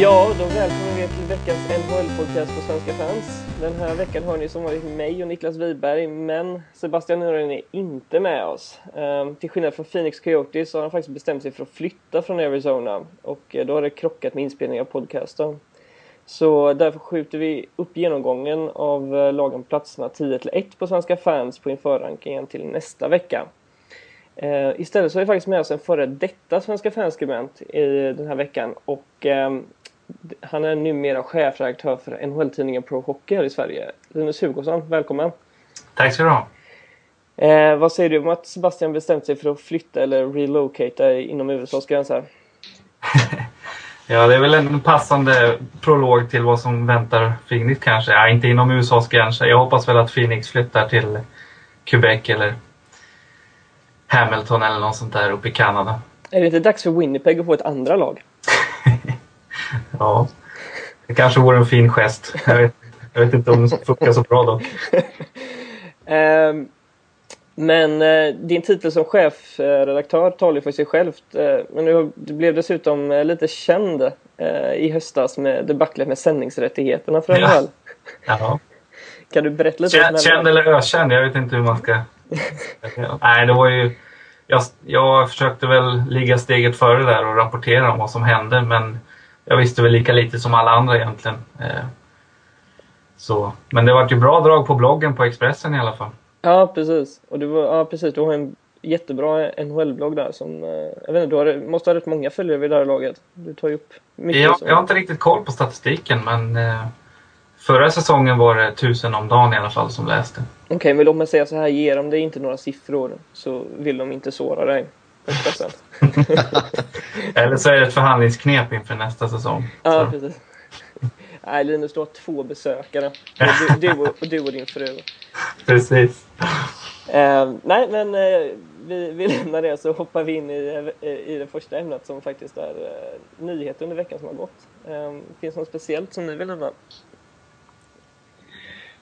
Ja, då välkomnar vi er till veckans NHL-podcast på Svenska fans. Den här veckan har ni som vanligt mig och Niklas Wiberg, men Sebastian Norén är inte med oss. Ehm, till skillnad från Phoenix Coyotes så har han faktiskt bestämt sig för att flytta från Arizona och eh, då har det krockat med inspelningen av podcasten. Så därför skjuter vi upp genomgången av eh, lagen platserna 10 till 1 på Svenska fans på införrankingen till nästa vecka. Ehm, istället så har vi faktiskt med oss en före detta Svenska fanskribent i den här veckan och ehm, han är numera chefredaktör för NHL-tidningen Pro Hockey här i Sverige. Linus Hugosson, välkommen! Tack ska du ha! Eh, vad säger du om att Sebastian bestämt sig för att flytta eller relocata inom USAs gränser? ja, det är väl en passande prolog till vad som väntar Phoenix kanske. Ja, inte inom USAs gränser. Jag hoppas väl att Phoenix flyttar till Quebec eller Hamilton eller något sånt där uppe i Kanada. Är det inte dags för Winnipeg att få ett andra lag? Ja, det kanske vore en fin gest. Jag vet, jag vet inte om det funkar så bra dock. um, men eh, din titel som chefredaktör talar ju för sig självt. Eh, men du, du, blev dessutom eh, lite känd eh, i höstas med debaclet med sändningsrättigheterna för. Ja. ja. Kan du berätta lite? Känd, känd eller ökänd? Jag vet inte hur man ska... Nej, det var ju... Jag, jag försökte väl ligga steget före där och rapportera om vad som hände men jag visste väl lika lite som alla andra egentligen. Eh, så. Men det var ju bra drag på bloggen på Expressen i alla fall. Ja, precis. Och du, var, ja, precis. du har en jättebra NHL-blogg där som... Eh, jag vet inte, du har, måste ha rätt många följare vid det här laget. Du tar ju upp mycket. Jag, jag har inte riktigt koll på statistiken men eh, förra säsongen var det tusen om dagen i alla fall som läste. Okej, okay, men låt mig säga så här. Ger de dig inte några siffror så vill de inte såra dig. Eller så är det ett förhandlingsknep inför nästa säsong. Ja, så. precis. Nej, Linus, du har två besökare. Du, du, och, du och din fru. Precis. Eh, nej, men eh, vi, vi lämnar det så hoppar vi in i, i det första ämnet som faktiskt är eh, nyheter under veckan som har gått. Eh, finns det något speciellt som ni vill nämna?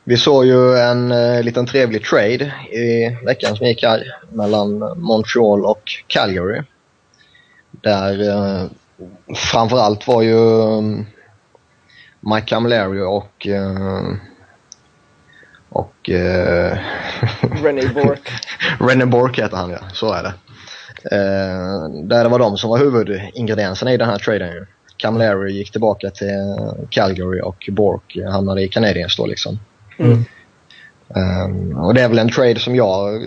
Vi såg ju en eh, liten trevlig trade i veckan som gick här mellan Montreal och Calgary. Där eh, framförallt var ju um, Mike Camilleri och eh, och... Eh, René Bork. René Bork heter han ja, så är det. Eh, där det var de som var huvudingredienserna i den här traden. Camilleri gick tillbaka till Calgary och Bork hamnade i Canadiens då liksom. Mm. Um, och det är väl en trade som jag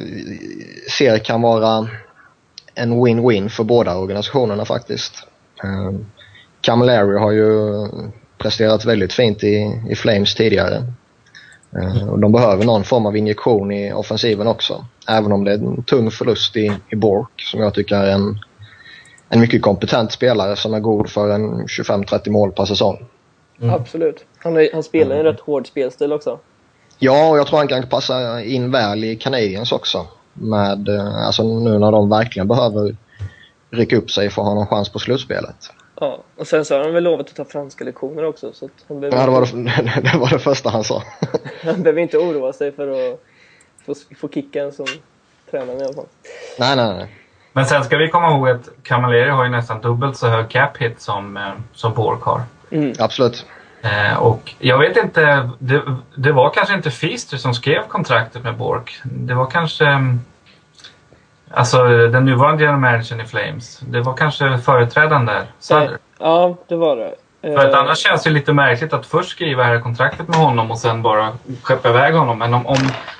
ser kan vara en win-win för båda organisationerna faktiskt. Um, Camilleri har ju presterat väldigt fint i, i Flames tidigare. Uh, och de behöver någon form av injektion i offensiven också. Även om det är en tung förlust i, i Bork som jag tycker är en, en mycket kompetent spelare som är god för en 25-30 mål per säsong. Mm. Absolut. Han, är, han spelar en rätt hård spelstil också. Ja, och jag tror han kan passa in väl i Canadiens också. Med, eh, alltså nu när de verkligen behöver rycka upp sig för att ha någon chans på slutspelet. Ja, och sen så har han väl lovat att ta franska lektioner också. Så han ja, det var det, det var det första han sa. han behöver inte oroa sig för att få, få kicken som tränare i alla fall. Nej, nej, nej. Men sen ska vi komma ihåg att Camilleri har ju nästan dubbelt så hög cap hit som, eh, som Bork har. Mm. Absolut. Eh, och jag vet inte, det, det, var kanske inte Feaster som skrev kontraktet med Bork. Det var kanske mm, Alltså den nuvarande general managern i Flames. Det var kanske företrädaren där, Sutter. Ja, det var det. För att annars känns det lite märkligt att först skriva här kontraktet med honom och sen bara skeppa iväg honom. Men om, om,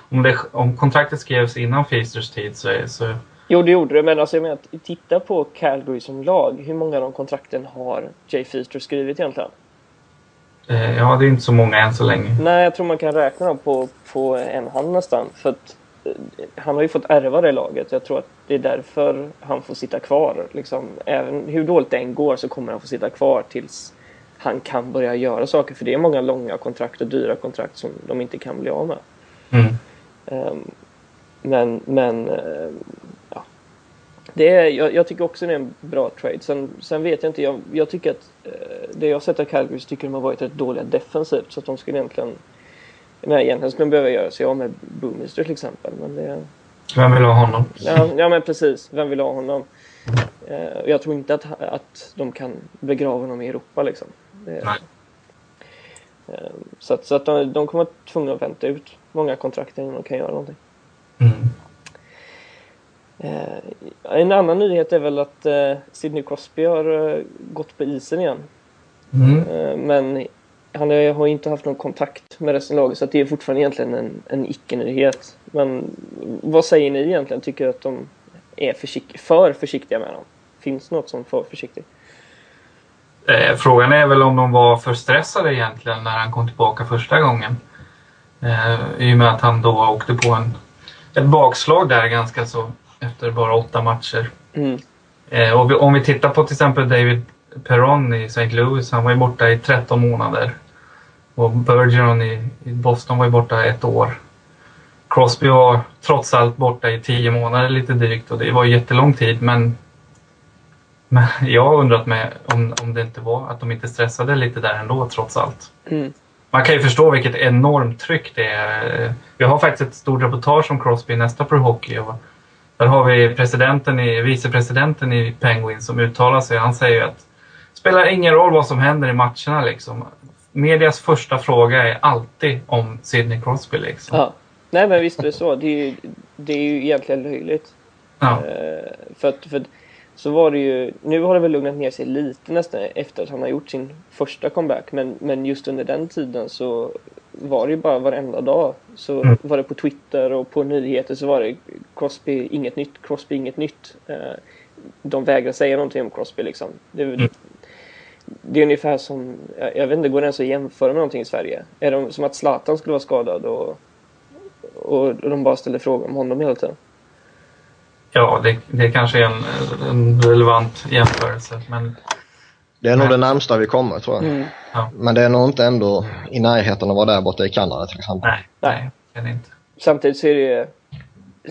om, det, om kontraktet skrevs innan Feasters tid så, så... Jo, det gjorde det. Men alltså, jag menar, titta på Calgary som lag. Hur många av de kontrakten har Jay Feaster skrivit egentligen? Eh, ja, det är inte så många än så länge. Nej, jag tror man kan räkna dem på, på en hand nästan. För att, eh, han har ju fått ärva det laget. Jag tror att det är därför han får sitta kvar. Liksom, även hur dåligt det än går så kommer han få sitta kvar tills han kan börja göra saker. För det är många långa kontrakt och dyra kontrakt som de inte kan bli av med. Mm. Um, men, men uh, det är, jag, jag, tycker också det är en bra trade. Sen, sen vet jag inte, jag, jag tycker att eh, det jag sett av Calgary så tycker de har varit rätt dåliga defensivt. Så att de skulle egentligen, nej, egentligen skulle de behöva göra sig av med Boomister till exempel. Men det, Vem vill ha honom? Ja, ja men precis. Vem vill ha honom? Eh, jag tror inte att, att de kan begrava honom i Europa liksom. Det, Nej. eh, så att, så att de, de kommer vara tvungna att vänta ut många kontrakt innan de kan göra någonting. Mm. Eh, en annan nyhet är väl att eh, Sidney Crosby har eh, gått på isen igen. Mm. Men han har inte haft någon kontakt med resten av laget så det är fortfarande egentligen en, en icke-nyhet. Men vad säger ni egentligen? Tycker att de är försikt, för försiktiga med honom? Finns något som för försiktigt? Eh, frågan är väl om de var för stressade egentligen när han kom tillbaka första gången. Eh, I och med att han då åkte på en, ett bakslag där ganska så efter bara åtta matcher. Mm. Eh, och vi, om vi tittar på till exempel David Perron i St. Louis, han var ju borta i 13 månader. Och Bergeron i, i Boston var ju borta ett år. Crosby var trots allt borta i 10 månader lite drygt och det var jättelång tid men, men jag har undrat med om, om det inte var att de inte stressade lite där ändå trots allt. Mm. Man kan ju förstå vilket enormt tryck det är. Vi har faktiskt ett stort reportage om Crosby i nästa Pro Hockey. Och där har vi presidenten i, vicepresidenten i Penguin som uttalar sig. Han säger att det spelar ingen roll vad som händer i matcherna. Liksom. Medias första fråga är alltid om Sidney Crosby. Liksom. Ja. Nej men visst är det så. Det är ju, det är ju egentligen löjligt. Ja. Eh, för att, för att, så var det ju, nu har det väl lugnat ner sig lite nästan efter att han har gjort sin första comeback. Men, men just under den tiden så var det ju bara varenda dag. Så Mm. var det på Twitter och på nyheter så var det Crosby inget nytt, Crosby inget nytt. Eh, de vägrar säga någonting om Crosby liksom. Det, Mm. det är ungefär som, jag jag vet inte, går det ens att jämföra med någonting i Sverige? Är det som att Zlatan skulle vara skadad och, och de bara ställer frågor om honom hela tiden? Ja, det, det kanske är en, en relevant jämförelse. Men Det är nog Nej. det närmsta vi kommer tror jag. Mm. Men det är nog inte ändå i närheten av att vara där borta i Kanada till exempel. nej, nej, det är det inte. Samtidigt så är det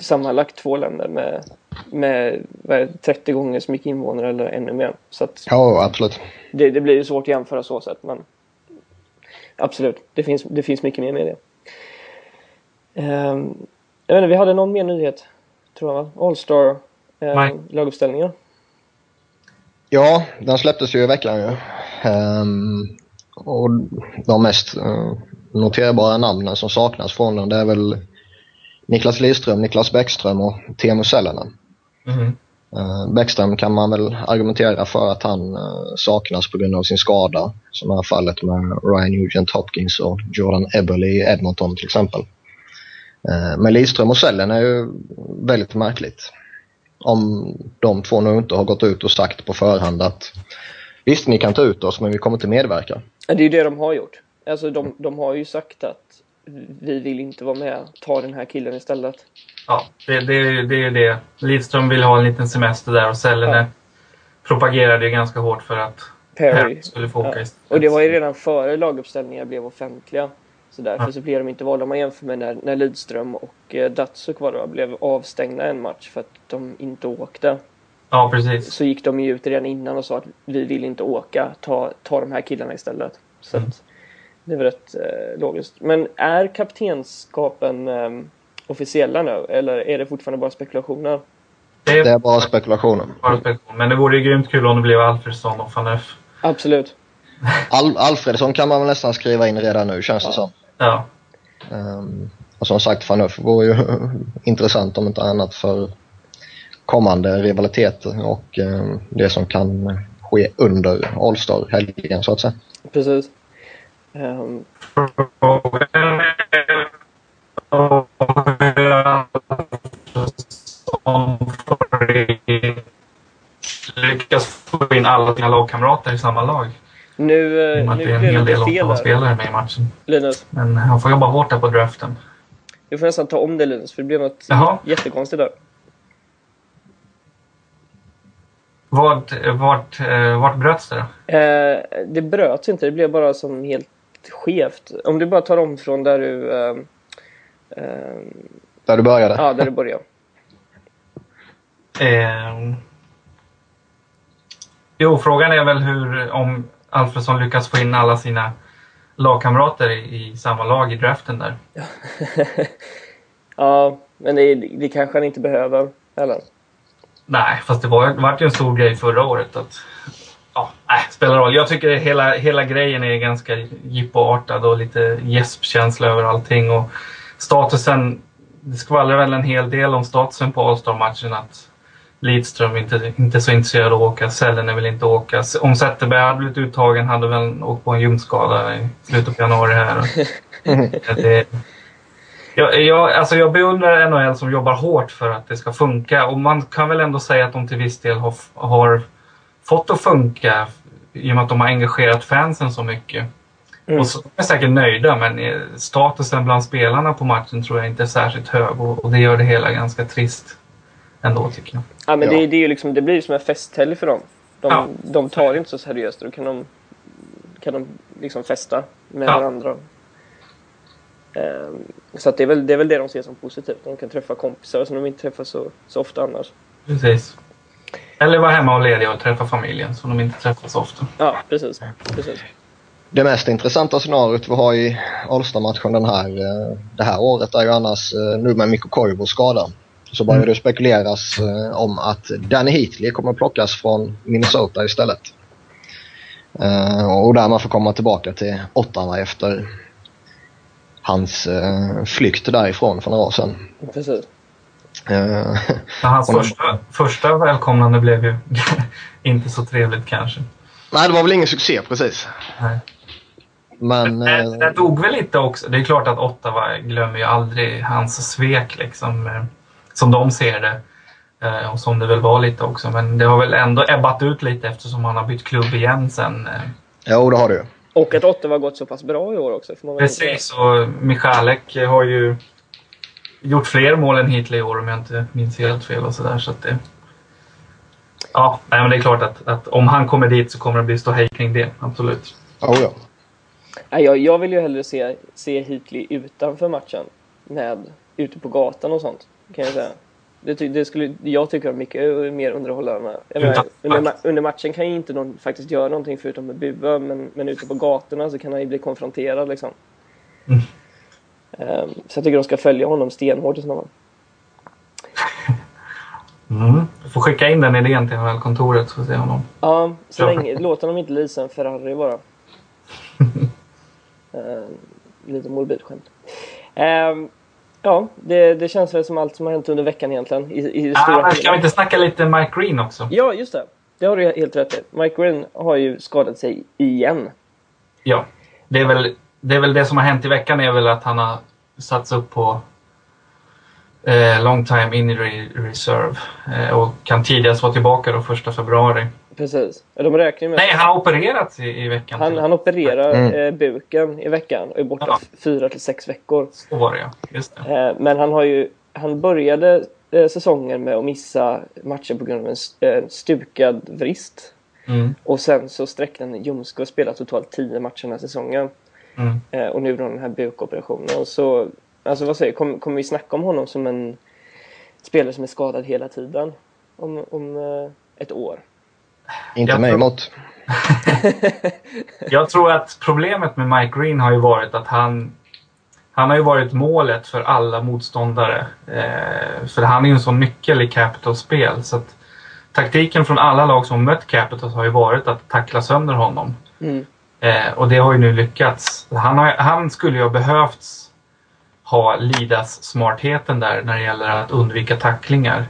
sammanlagt två länder med, med det, 30 gånger så mycket invånare eller ännu mer. Så att Ja, absolut. det, det blir ju svårt att jämföra så sätt men absolut, det finns, det finns mycket mer med det. Ehm, jag vet inte, vi hade någon mer nyhet tror jag va? All-star laguppställningar. Ja, den släpptes ju i veckan ju. Ehm, och de mest eh, noterbara namnen som saknas från den det är väl Niklas Lidström, Niklas Bäckström och Teemu Selänne. Mhm. Uh, Bäckström kan man väl argumentera för att han eh, saknas på grund av sin skada. Som är fallet med Ryan Nugent Hopkins och Jordan Eberle i Edmonton till exempel. Eh, men Lidström och Sellen är ju väldigt märkligt. Om de två nu inte har gått ut och sagt på förhand att visst ni kan ta ut oss men vi kommer inte medverka. Ja, Det är ju det de har gjort. Alltså de, de har ju sagt att vi vill inte vara med, ta den här killen istället. Ja, det, det, är ju- det är ju det. Lidström vill ha en liten semester där och Sellene Ja. propagerade ju ganska hårt för att Perry. Perry skulle få åka Ja. istället. Och det var ju redan före laguppställningarna blev offentliga. Så därför Ja. så blev de inte valda. Om man jämför med när, när Lidström och eh, Datsuk var det, blev avstängda en match för att de inte åkte. Ja, precis. Så gick de ju ut redan innan och sa att vi vill inte åka, ta, ta de här killarna istället. Så Mm. att det var rätt eh, logiskt. Men är kaptenskapen eh, officiella nu eller är det fortfarande bara spekulationer? Det Det är bara spekulationer. bara spekulation. Men det vore ju grymt kul om det blev Alfredsson och van Eff. Absolut. Al- Alfredsson kan man väl nästan skriva in redan nu känns det Ja. som. Ja. Um, och som sagt Fanuff vore ju intressant om inte annat för kommande rivaliteter och ehm, det som kan ske under All-Star-helgen så att säga. Precis. Furry lyckas få in alla sina lagkamrater i samma lag. Nu, I och eh, med att nu det är en blev hel det del lite fel där. spelare med i matchen. Linus. Men han får jobba hårt där på draften. Du får nästan ta om det Linus, för det blev något Jaha. jättekonstigt där. Vart, vart, eh, vart bröts det då? Eh, det bröts inte, det blev bara som helt skevt. Om du bara tar om från där du... Eh, eh, Där du började. ja, där du började. Eh, jo, frågan är väl hur, om Alfredsson lyckas få in alla sina lagkamrater i, i samma lag i draften där. ja, men det, det kanske han inte behöver. Eller? Nej, fast det var, det var ju en stor grej förra året att Ja, nej, spelar roll. Jag tycker hela, hela grejen är ganska jippoartad och lite gäspkänsla över allting. Och statusen, det skvallrar väl en hel del om statusen på All-Star-matchen att Lidström inte, inte så intresserad av att åka, Sellene vill inte åka. Om Zetterberg hade blivit uttagen hade väl åkt på en ljumskada i slutet på januari här. det, jag, jag, alltså jag beundrar NHL som jobbar hårt för att det ska funka och man kan väl ändå säga att de till viss del har, har fått att funka i och med att de har engagerat fansen så mycket. Mm. Och så är säkert nöjda men eh, statusen bland spelarna på matchen tror jag inte är särskilt hög och, och det gör det hela ganska trist ändå tycker jag. Ja men ja. Det, det, är liksom, det blir ju som en festhelg för dem. De, ja. de tar det inte så seriöst. Då kan de, kan de liksom festa med ja. varandra. Um, så att det, är väl, det är väl det de ser som positivt. De kan träffa kompisar som de inte träffar så, så ofta annars. Precis. Eller vara hemma och lediga och träffa familjen som de inte träffar så ofta. Ja, precis. precis. Det mest intressanta scenariot vi har i Alsta-matchen den här, eh, det här året är ju annars eh, nu med Mikko Koivus skada. Så börjar mm. det spekuleras eh, om att Danny Heatley kommer plockas från Minnesota istället. och där man får komma tillbaka till Ottawa efter hans flykt därifrån för några år sedan. Precis. Uh, hans första, första välkomnande blev ju inte så trevligt kanske. Nej, det var väl ingen succé precis. Nej. Men... Det, uh, det dog väl lite också. Det är klart att Ottawa glömmer ju aldrig hans svek liksom. Som de ser det. Uh, och som det väl var lite också. Men det har väl ändå ebbat ut lite eftersom han har bytt klubb igen sen. Jo, det har det ju. Och att Ottawa har gått så pass bra i år också. Precis, och Michalek har ju gjort fler mål än Hitler i år om jag inte minns helt fel och sådär. Så det, ja, nej, men det är klart att, att, om han kommer dit så kommer det bli ståhej kring det. Absolut. Oh, ja. Nej, jag, jag vill ju hellre se, se Hitley utanför matchen. Med, ute på gatan och sånt. Kan jag säga. Det, det skulle, jag tycker är mycket mer underhållande. Menar, under, under, matchen kan ju inte någon faktiskt göra någonting förutom att bua, men, men ute på gatorna så kan han ju bli konfronterad liksom. Mm. Ehm, så jag tycker de ska följa honom stenhårt i sådana fall. Mm. Du får skicka in den idén till NHL-kontoret så se honom. Ja, så länge, låt honom inte leasa en Ferrari bara. uh, lite morbid skämt. Uh, ja, det, det känns väl som allt som har hänt under veckan egentligen. I, i ah, ska vi inte snacka lite Mike Green också? Ja, just det. Det har du helt rätt i. Mike Green har ju skadat sig igen. Ja, det är väl det, är väl det som har hänt i veckan är väl att han har satts upp på eh, long time injury reserve eh, och kan tidigast vara tillbaka då första februari. Precis. De räknar med Nej, han har opererats i, i veckan. Han, han opererar mm. eh, buken i veckan och är borta ja. fyra till sex veckor. Så var det ja, just det. Eh, men han har ju, han började eh, säsongen med att missa matcher på grund av en stukad vrist. Mm. Och sen så sträckte han ljumske och spelade totalt tio matcher den här säsongen. Mm. Och nu då den här bukoperationen. Så, alltså vad säger Kommer kom vi snacka om honom som en spelare som är skadad hela tiden? Om, om ett år? Inte mig emot. jag tror att problemet med Mike Green har ju varit att han han har ju varit målet för alla motståndare. Eh, för han är ju en sån nyckel i Capitals spel. Så att taktiken från alla lag som mött Capitals har ju varit att tackla sönder honom. Mm. Eh, och det har ju nu lyckats. Han, har, han skulle ju ha behövt ha Lidas smartheten där när det gäller att undvika tacklingar.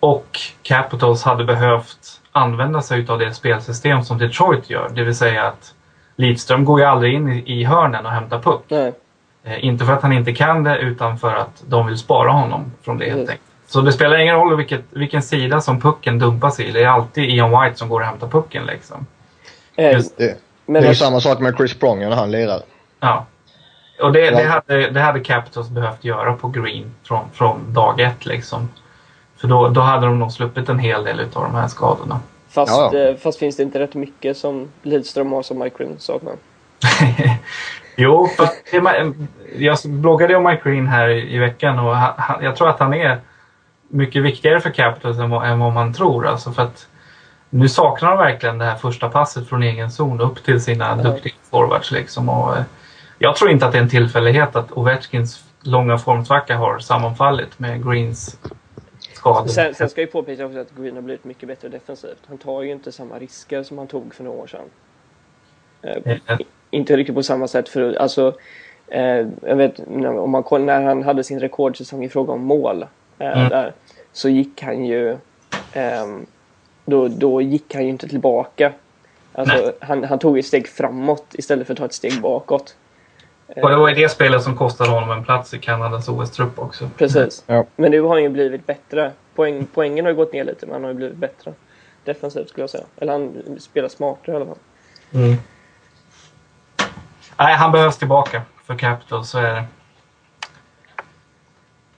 Och Capitals hade behövt använda sig av det spelsystem som Detroit gör. Det vill säga att Lidström går ju aldrig in i, i hörnen och hämtar puck. Eh, inte för att han inte kan det utan för att de vill spara honom från det helt enkelt. Så det spelar ingen roll vilket, vilken sida som pucken dumpas i. Det är alltid Ian White som går och hämtar pucken liksom. Eh, Just det. Men det är att... samma sak med Chris Pronger när han lirar. Ja. Och det, det, hade, det hade Capitals behövt göra på Green från, från dag ett. Liksom. För då, då hade de nog sluppit en hel del av de här skadorna. Fast, ja, ja. Eh, fast finns det inte rätt mycket som Lidström har som Mike Green saknar? jo, jag bloggade om Mike Green här i, i veckan och han, jag tror att han är mycket viktigare för Capitals än vad, än vad man tror. Alltså för att nu saknar de verkligen det här första passet från egen zon upp till sina mm. duktiga forwards. Liksom. Och, eh, jag tror inte att det är en tillfällighet att Ovechkins långa formsvacka har sammanfallit med Greens skador. Sen, sen ska ju påpeka också att Green har blivit mycket bättre defensivt. Han tar ju inte samma risker som han tog för några år sedan. Eh, Eh, inte riktigt på samma sätt för alltså eh, jag vet om man när han hade sin rekordsäsong i fråga om mål eh, Mm. där så gick han ju ehm, då, då gick han ju inte tillbaka. Alltså, han, han tog ett steg framåt istället för att ta ett steg bakåt. Och det var ju det spelet som kostade honom en plats i Kanadas OS-trupp också. Precis. Ja. Men nu har han ju blivit bättre. Poäng, poängen har ju gått ner lite men han har ju blivit bättre. Defensivt skulle jag säga. Eller han spelar smartare i alla fall. Mm. Nej, han behövs tillbaka för Capital, så är det.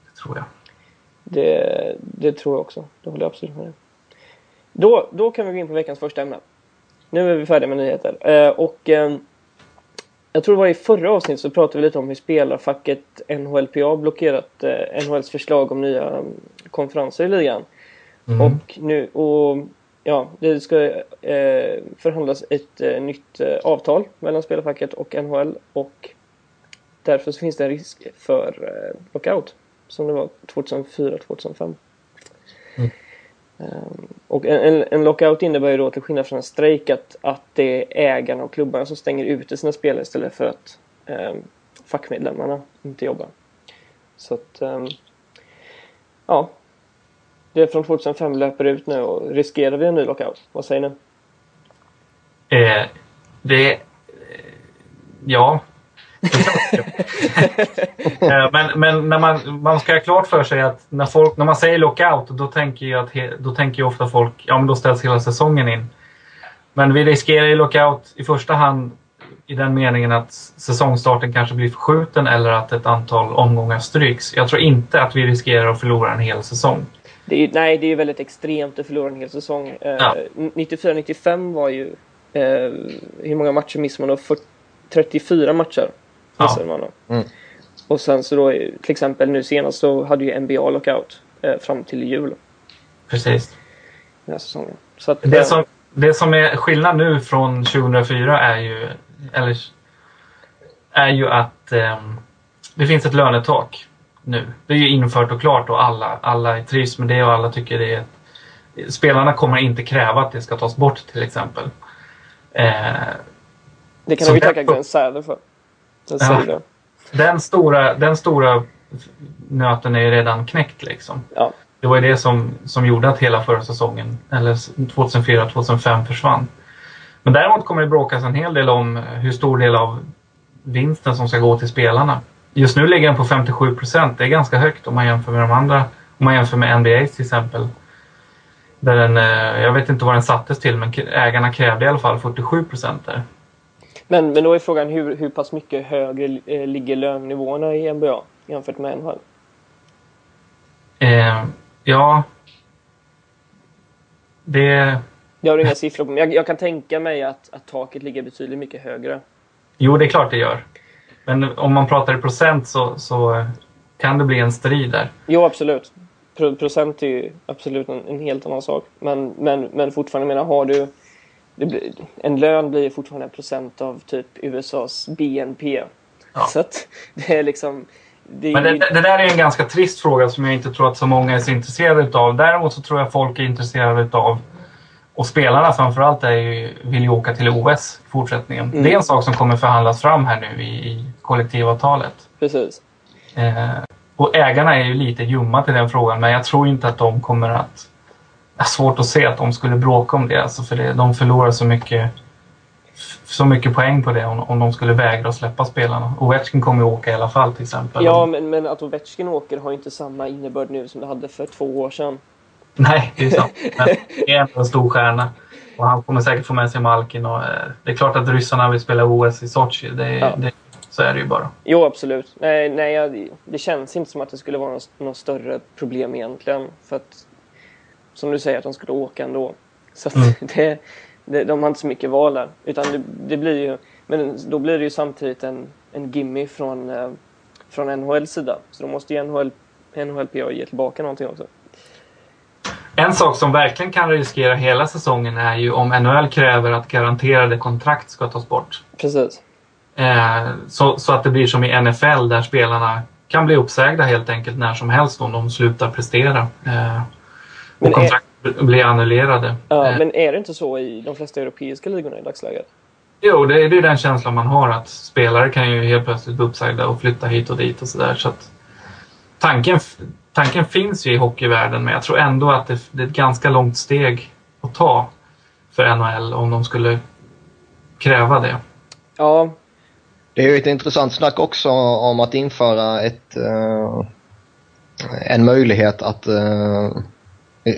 Det tror jag. Det, det tror jag också. Det håller jag absolut med om. Då, då kan vi gå in på veckans första ämne. Nu är vi färdiga med nyheter. Eh, och eh, jag tror det var i förra avsnittet så pratade vi lite om hur spelarfacket NHLPA blockerat eh, NHLs förslag om nya eh, konferenser i ligan. Mm. Och nu och ja, det ska eh, förhandlas ett eh, nytt eh, avtal mellan spelarfacket och NHL och därför finns det en risk för eh, lockout som det var 2004-2005. Mm. Ehm, och en, en, en lockout innebär ju då till skillnad från en strejk att, att det är ägarna och klubbarna som stänger ute sina spelare istället för att eh, fackmedlemmarna inte jobbar. Så att eh, ja, det från 2005 löper ut nu och riskerar vi en ny lockout? Vad säger ni? Eh, det... Eh, ja. Eh, men men när man, man ska ha klart för sig att när, folk, när man säger lockout då tänker, jag att he, då tänker ofta folk ja men då ställs hela säsongen in. Men vi riskerar ju lockout i första hand i den meningen att säsongstarten kanske blir förskjuten eller att ett antal omgångar stryks. Jag tror inte att vi riskerar att förlora en hel säsong. Det ju- nej, det är ju väldigt extremt att förlora en hel säsong. Eh, Ja. 94-95 var ju... Eh, hur många matcher missade man då? 40, 34 matcher då. Mm. Och sen så då, är- till exempel nu senast så hade ju NBA lockout eh, fram till jul Precis. den här säsongen. Så att, Det eh, som, det som är skillnad nu från 2004 är ju, eller, är ju att ehm, det finns ett lönetak nu. Det är ju infört och klart och alla, alla trivs med det och alla tycker det är... Spelarna kommer inte kräva att det ska tas bort till exempel. Eh, det kan vi tacka Glenn Säder för. Den Ja. det. den, stora, den stora nöten är ju redan knäckt liksom. Ja. Det var ju det som, som gjorde att hela förra säsongen, eller 2004-2005, försvann. Men däremot kommer det bråkas en hel del om hur stor del av vinsten som ska gå till spelarna. Just nu ligger den på 57 procent. Det är ganska högt om man jämför med de andra. Om man jämför med NBA till exempel. Där den, eh, jag vet inte vad den sattes till, men ägarna krävde i alla fall 47 procent där. Men, men då är frågan hur, hur pass mycket högre eh, ligger lönenivåerna i NBA jämfört med NHL? Eh, ja... Det... Jag har inga siffror på men jag, jag kan tänka mig att, att taket ligger betydligt mycket högre. Jo, det är klart det gör. Men om man pratar i procent så, så kan det bli en strid där. Jo, absolut. Pro procent är ju absolut en, en helt annan sak. Men, men, men fortfarande, menar, har du... Blir, en lön blir fortfarande en procent av typ USAs BNP. Ja. Så att det är liksom... Det Men det, det där är en ganska trist fråga som jag inte tror att så många är så intresserade utav. Däremot så tror jag folk är intresserade utav och spelarna framförallt är ju, vill ju åka till OS i fortsättningen. Mm. Det är en sak som kommer förhandlas fram här nu i, i kollektivavtalet. Precis. Eh, och ägarna är ju lite ljumma till den frågan men jag tror inte att de kommer att... Har svårt att se att de skulle bråka om det. Alltså för det, de förlorar så mycket, så mycket poäng på det om, om de skulle vägra att släppa spelarna. Ovechkin kommer ju åka i alla fall till exempel. Ja, men, men att Ovechkin åker har ju inte samma innebörd nu som det hade för två år sedan. Nej, det är sant. Men det är ändå en stor stjärna. Och han kommer säkert få med sig Malkin. Och, eh, det är klart att ryssarna vill spela OS i Sochi. Det, Ja. det, så är det ju bara. Jo, absolut. Nej, nej det känns inte som att det skulle vara något, något större problem egentligen. För att, som du säger, att de skulle åka ändå. Så att Mm. det, det, de har inte så mycket val där. Utan det, det blir ju, men då blir det ju samtidigt en, en gimme från, eh, från NHLs sida. Så då måste ju NHL, NHLPA ge tillbaka någonting också. En sak som verkligen kan riskera hela säsongen är ju om NHL kräver att garanterade kontrakt ska tas bort. Precis. Eh, så, så att det blir som i NFL där spelarna kan bli uppsägda helt enkelt när som helst om de slutar prestera. Eh, och Men är- kontrakt blir annullerade. Ja, Eh, men är det inte så i de flesta europeiska ligorna i dagsläget? Jo, det är det är den känslan man har att spelare kan ju helt plötsligt bli uppsagda och flytta hit och dit och sådär. Så tanken, tanken finns ju i hockeyvärlden men jag tror ändå att det, det är ett ganska långt steg att ta för NHL om de skulle kräva det. Ja, Det är ju ett intressant snack också om att införa ett, eh, en möjlighet att eh,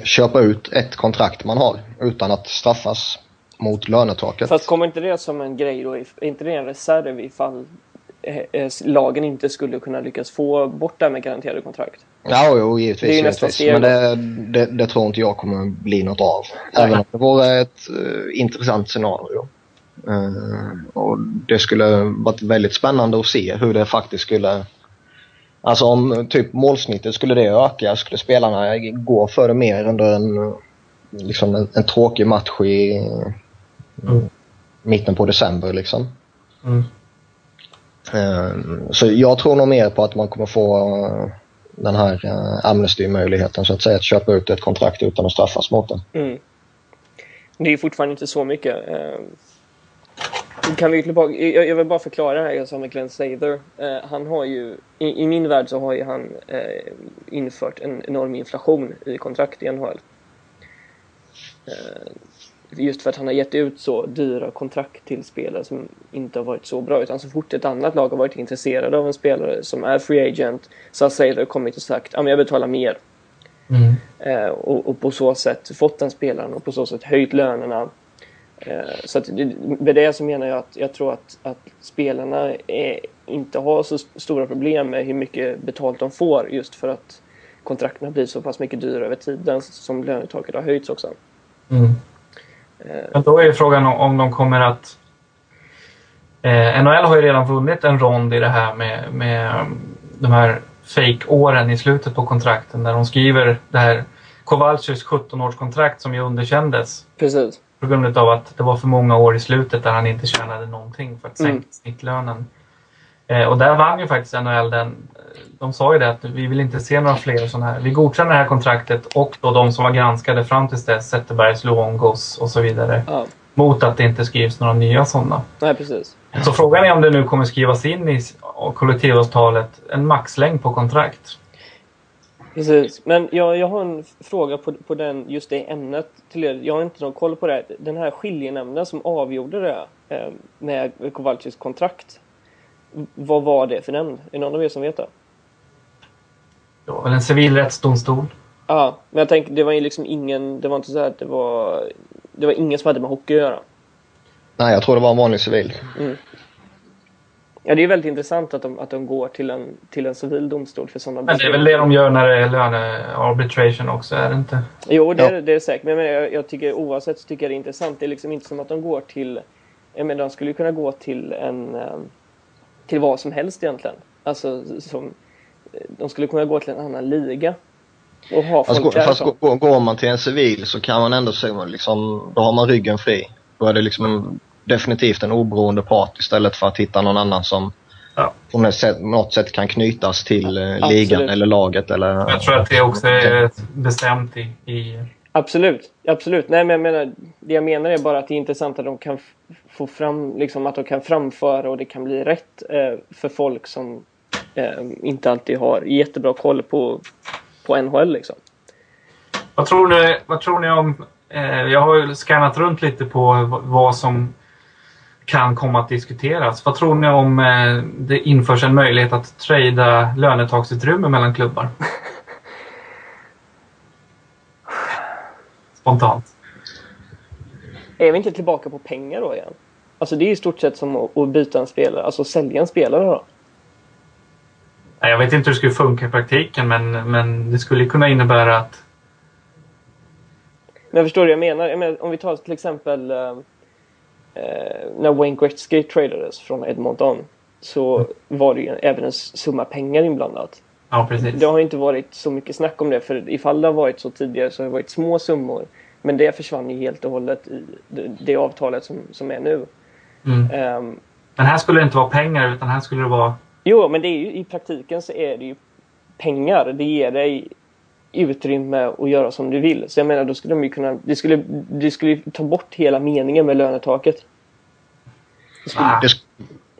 köpa ut ett kontrakt man har utan att straffas mot lönetaket. fast kommer inte det som en grej då? Är inte det en reserv ifall eh, eh, lagen inte skulle kunna lyckas få bort det här med garanterade kontrakt? Ja, jo, givetvis. Det är ju nästa givetvis. steg Men det, det, det tror inte jag kommer bli något av. Nej. Även om det vore ett eh, intressant scenario. Eh, och det skulle varit väldigt spännande att se hur det faktiskt skulle... Alltså om typ målsnittet skulle det öka, skulle spelarna gå för det mer under en, liksom en, en tråkig match i Mm. mitten på december liksom. Mm. Eh, Så jag tror nog mer på att man kommer få eh, den här eh, amnesty-möjligheten så att säga, att köpa ut ett kontrakt utan att straffas mot det. Mm. Det är fortfarande inte så mycket. Kan vi tillbaka, jag, jag vill bara förklara det här jag sa med Glenn Sather. Eh, han har ju, i, i min värld så har ju han eh, infört en enorm inflation i kontrakt i NHL. Eh, just för att han har gett ut så dyra kontrakt till spelare som inte har varit så bra. Utan så fort ett annat lag har varit intresserade av en spelare som är free agent så har Sather kommit och sagt ja jag betalar mer. Mm. Eh, och, och på så sätt fått den spelaren och på så sätt höjt lönerna. Eh, så att med det så menar jag att jag tror att, att spelarna är, inte har så st- stora problem med hur mycket betalt de får just för att kontrakten blir så pass mycket dyrare över tiden som lönetaket har höjts också. Mm. Eh, Men då är ju frågan om- de kommer att... Eh, NHL har ju redan vunnit en rond i det här med, med um, de här fake-åren i slutet på kontrakten när de skriver det här Kowalczys 17-årskontrakt som ju underkändes precis. På grund av att det var för många år i slutet där han inte tjänade någonting för att sänka Mm. snittlönen. Eh, och där vann ju faktiskt NHL den. De sa ju det att vi vill inte se några fler sådana här. Vi godkänner det här kontraktet och då de som var granskade fram tills dess, Zetterbergs, Luongos och så vidare. Ja, Mot att det inte skrivs några nya sådana. nej precis. Så frågan är om det nu kommer skrivas in i kollektivavtalet en maxlängd på kontrakt. Precis, men jag, jag har en fråga på, på den, just det ämnet till er. Jag har inte någon koll på det. Den här skiljenämnden som avgjorde det eh, med Kowalczys kontrakt. Vad var det för nämnd? Är det någon av er som vet det? Det var väl en civilrättsdomstol. Ja, men jag tänker det var ju liksom ingen, det var inte så här att det var, det var ingen som hade med hockey att göra. Nej, jag tror det var en vanlig civil. Ja, det är väldigt intressant att de, att de går till en, till en civil domstol för sådana Men det är väl det de gör när det är lönearbitration också, är det inte? Jo, det, Ja. är, det är säkert. Men jag, jag, jag tycker oavsett så tycker jag det är intressant. Det är liksom inte som att de går till... Jag menar, de skulle ju kunna gå till en... eh, Till vad som helst egentligen. Alltså, som... De skulle kunna gå till en annan liga. Och ha Fast, folk fast därifrån. går, går man till en civil så kan man ändå säga liksom, då har man ryggen fri. Då är det liksom en, definitivt en oberoende part istället för att hitta någon annan som Ja. på något sätt, kan knytas till eh, Absolut. ligan eller laget eller... Jag tror att det också är bestämt i... i Absolut, absolut. Nej, men jag menar, det jag menar är bara att det är intressant att de kan få fram, liksom att de kan framföra och det kan bli rätt eh, för folk som eh, inte alltid har jättebra koll på, på NHL liksom. vad, tror ni, vad tror ni om... Eh, jag har ju skannat runt lite på vad som kan komma att diskuteras. Vad tror ni om eh, det införs en möjlighet att trada lönetaksutrymme mellan klubbar? Spontant. Är vi inte tillbaka på pengar då igen? Alltså det är i stort sett som att, byta en spelare, alltså sälja en spelare då. Jag vet inte hur det skulle funka i praktiken men, men det skulle kunna innebära att Men jag förstår vad jag menar. Jag menar om vi tar till exempel eh, när Wayne Gretzky tradades från Edmonton så var det ju även en summa pengar inblandat. Ja, precis. Det har inte varit så mycket snack om det för ifall det har varit så tidigare så har det varit små summor. Men det försvann ju helt och hållet i det, det avtalet som, som är nu. Mm. Ehm, Men här skulle det inte vara pengar utan här skulle det vara Jo, men det är ju, i praktiken så är det ju pengar. Det ger dig utrymme att göra som du vill. Så jag menar, då skulle de ju kunna... Det skulle, det skulle ta bort hela meningen med lönetaket. Det skulle, ah. det,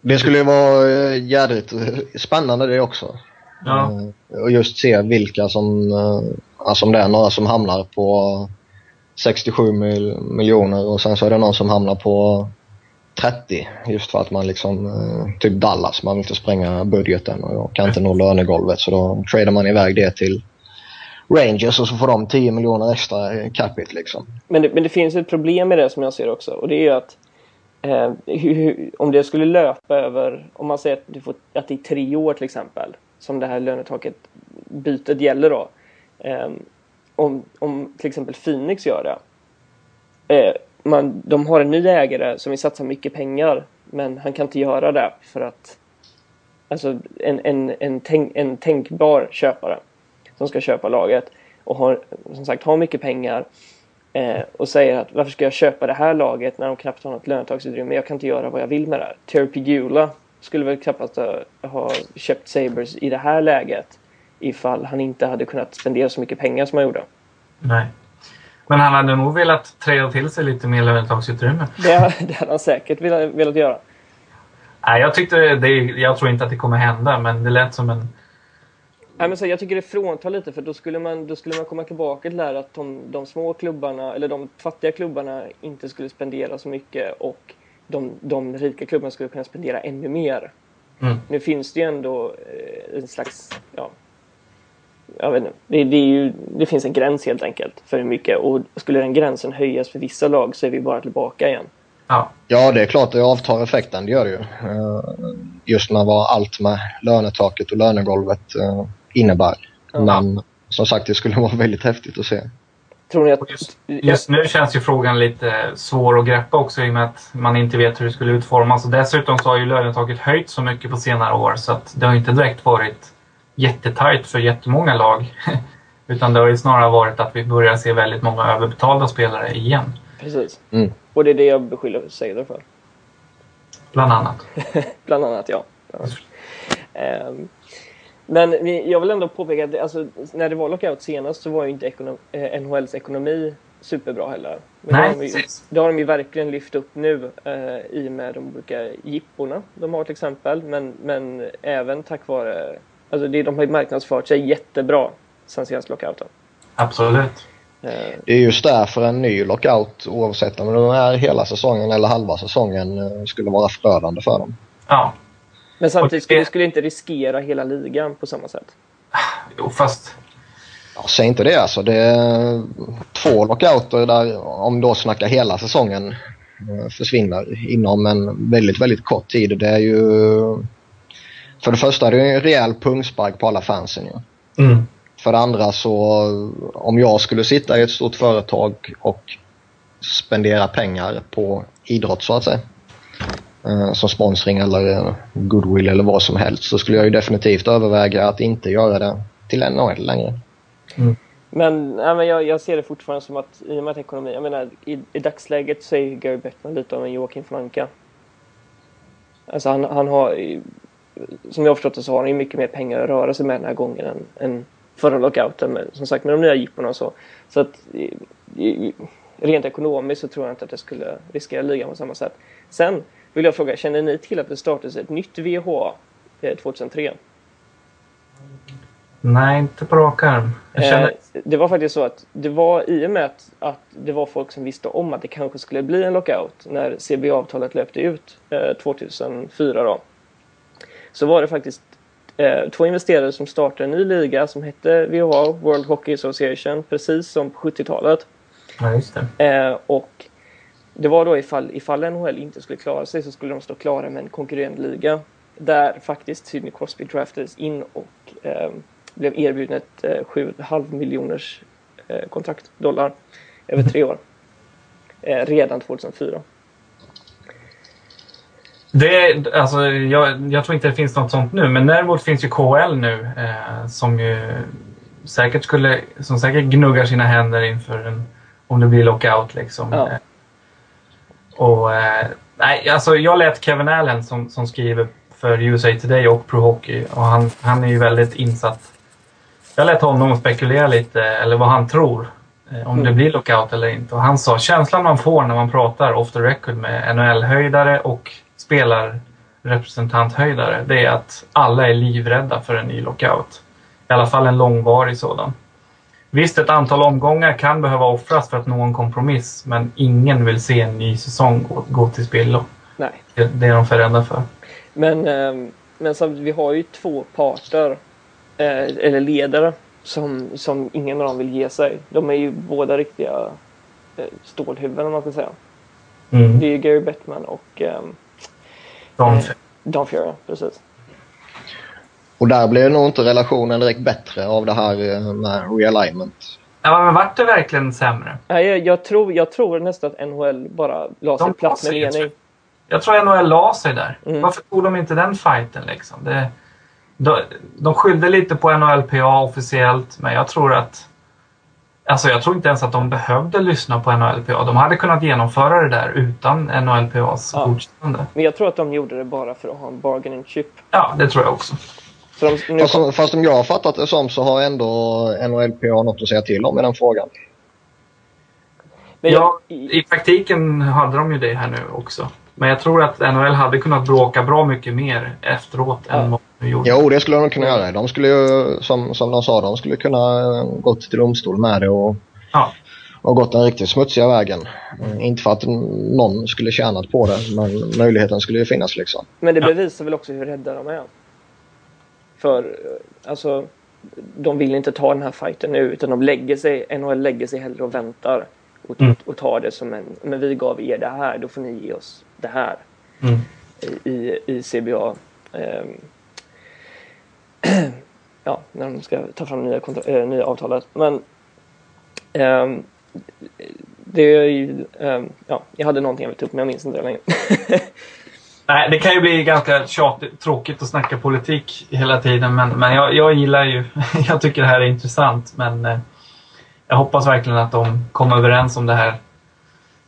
det skulle ju vara eh, jädrigt spännande det också. Ja. Eh, och just se vilka som, eh, alltså om det är några som hamnar på 67 mil, miljoner och sen så är det någon som hamnar på 30 just för att man liksom, typ Dallas, man vill inte spränga budgeten och kan inte nå lönegolvet så då tradar man iväg det till Rangers och så får de 10 miljoner extra eh, capita liksom. Men det, men det finns ett problem med det som jag ser också och det är ju att eh, hur, om det skulle löpa över, om man säger att, du får, att det är tre år till exempel som det här lönetaket bytet gäller då. Eh, om, om till exempel Phoenix gör det. Eh, man, de har en ny ägare som vill satsa mycket pengar men han kan inte göra det för att alltså en, en, en, tänk, en tänkbar köpare som ska köpa laget och har som sagt har mycket pengar eh, och säger att varför ska jag köpa det här laget när de knappt har något lönetagsutrymme? Jag kan inte göra vad jag vill med det här. Terry Pigula skulle väl knappast ha köpt Sabres i det här läget ifall han inte hade kunnat spendera så mycket pengar som han gjorde. Nej. Men han hade nog velat träda till sig lite mer lönetagsutrymme. Det, det hade han säkert velat, velat göra. Nej, jag, tyckte det, jag tror inte att det kommer hända, men det lät som en Nej, men så jag tycker det fråntar lite för då skulle man, då skulle man komma tillbaka till det här att de, de små klubbarna eller de fattiga klubbarna inte skulle spendera så mycket och de, de rika klubbarna skulle kunna spendera ännu mer. Mm. Nu finns det ju ändå eh, en slags, ja, jag vet inte, det, det, ju, det, finns en gräns helt enkelt för hur mycket och skulle den gränsen höjas för vissa lag så är vi bara tillbaka igen. Ja, ja det är klart det avtar effekten, det gör det ju. Eh, just med vad allt med lönetaket och lönegolvet eh, innebär. Ja. Men som sagt, det skulle vara väldigt häftigt att se. Tror ni att... Just, just, nu känns ju frågan lite svår att greppa också i och med att man inte vet hur det skulle utformas. Och dessutom så har ju lönetaket höjt så mycket på senare år så att det har inte direkt varit jättetajt för jättemånga lag. Utan det har ju snarare varit att vi börjar se väldigt många överbetalda spelare igen. Precis. Mm. Och det är det jag beskyller Sailor för. Bland annat. Bland annat, ja. ja. Um, men jag vill ändå påpeka att alltså, när det var lockout senast så var ju inte ekonom eh, NHLs ekonomi superbra heller. Men Nej, det, har de ju, det har de ju verkligen lyft upp nu eh, i och med de olika jipporna de har till exempel. Men, men även tack vare, alltså det, de har ju marknadsfört sig jättebra sen senaste lockouten. Absolut. Eh. Det är just därför en ny lockout, oavsett om det är hela säsongen eller halva säsongen, eh, skulle vara förödande för dem. Ja, men samtidigt skulle, det... skulle inte riskera hela ligan på samma sätt. Jo, fast... Ja, säg inte det alltså. Det är två lockouter där, om då snackar hela säsongen, eh, försvinner inom en väldigt, väldigt kort tid. Det är ju... För det första är det en rejäl pungspark på alla fansen. Ja. Mm. För det andra så, om jag skulle sitta i ett stort företag och spendera pengar på idrott så att säga som sponsring eller eh, goodwill eller vad som helst så skulle jag ju definitivt överväga att inte göra det till NHL längre. Mm. Men, ja, men jag, jag, ser det fortfarande som att i och med att ekonomi, jag menar i, i dagsläget så är Gary Bettman lite av en Joakim Flanka. Alltså han, han har, som jag har förstått det så har han ju mycket mer pengar att röra sig med den här gången än, än förra lockouten. Men som sagt med de nya jipporna och så. Så att i, i, rent ekonomiskt så tror jag inte att det skulle riskera ligan på samma sätt. Sen vill jag fråga, känner ni till att det startades ett nytt VH 2003? Eh, Nej, inte på rak arm. Känner... Eh, det var faktiskt så att det var i och med att, att det var folk som visste om att det kanske skulle bli en lockout när CBA-avtalet löpte ut eh, 2004 då. Så var det faktiskt eh, två investerare som startade en ny liga som hette VHA, World Hockey Association, precis som på 70-talet. Ja, just det. Eh, och det var då ifall, ifall NHL inte skulle klara sig så skulle de stå klara med en konkurrerande liga. Där faktiskt Sidney Crosby draftades in och eh, blev erbjuden ett eh, 7,5 miljoners eh, kontrakt, dollar, över tre år. Eh, redan 2004. Det, alltså, jag, jag, tror inte det finns något sånt nu, men däremot finns ju KL nu eh, som ju säkert skulle, som säkert gnuggar sina händer inför en, om det blir lockout liksom. Ja. Och, eh, nej, alltså jag lät Kevin Allen som, som skriver för USA Today och Pro Hockey och han, han är ju väldigt insatt. Jag lät honom spekulera lite, eller vad han tror, eh, om det blir lockout eller inte. Och han sa känslan man får när man pratar off the record med NHL-höjdare och spelarrepresentanthöjdare, det är att alla är livrädda för en ny lockout. I alla fall en långvarig sådan. Visst, ett antal omgångar kan behöva offras för att nå en kompromiss, men ingen vill se en ny säsong gå, gå till spillo. Nej. Det, det är de för rädda för. Men, ehm, men samtidigt, vi har ju två parter, eh, eller ledare, som, som ingen av dem vill ge sig. De är ju båda riktiga eh, stålhuvuden om man ska säga. Mm. Det är ju Gary Bettman och ehm, eh, Don Fury, precis. Och där blev nog inte relationen direkt bättre av det här eh, med realignment. ja, men vart det verkligen sämre? Nej, jag, jag, tror, jag tror nästan att NHL bara la sig De platt med sig, jag mening. Jag tror NHL la sig där. Mm. Varför tog de inte den fighten liksom? Det, de, de skyllde lite på NHLPA officiellt, men jag tror att... Alltså jag tror inte ens att de behövde lyssna på NHLPA. De hade kunnat genomföra det där utan NHLPAs Ja. godkännande. Men jag tror att de gjorde det bara för att ha en bargaining chip. Ja, det tror jag också. De, nu Fast, som- fast som jag har fattat det som så har ändå NHLPA något att säga till om i den frågan. men Ja, i praktiken hade de ju det här nu också. Men jag tror att NHL hade kunnat bråka bra mycket mer efteråt Ja. än vad de gjorde. Jo, det skulle de kunna göra. De skulle ju, som, som de sa, de skulle kunna gått till domstol med det och, Ja. och gått den riktigt smutsiga vägen. Eh, Inte för att någon skulle tjänat på det, men möjligheten skulle ju finnas liksom. Men det Ja. bevisar väl också hur rädda de är. För alltså, de vill inte ta den här fighten nu utan de lägger sig, NHL lägger sig hellre och väntar. Och, Mm. och tar det som en, men vi gav er det här, då får ni ge oss det här. Mm. I, i, CBA. ehm, ja, när de ska ta fram nya, kontra- eh, nya avtalet. Men ehm, det är ju, ehm, ja, jag hade någonting jag ville ta upp men jag minns inte det längre. Nej, det kan ju bli ganska tjatigt, tråkigt att snacka politik hela tiden. Men, men jag, jag gillar ju... Jag tycker det här är intressant. Men eh, jag hoppas verkligen att de kommer överens om det här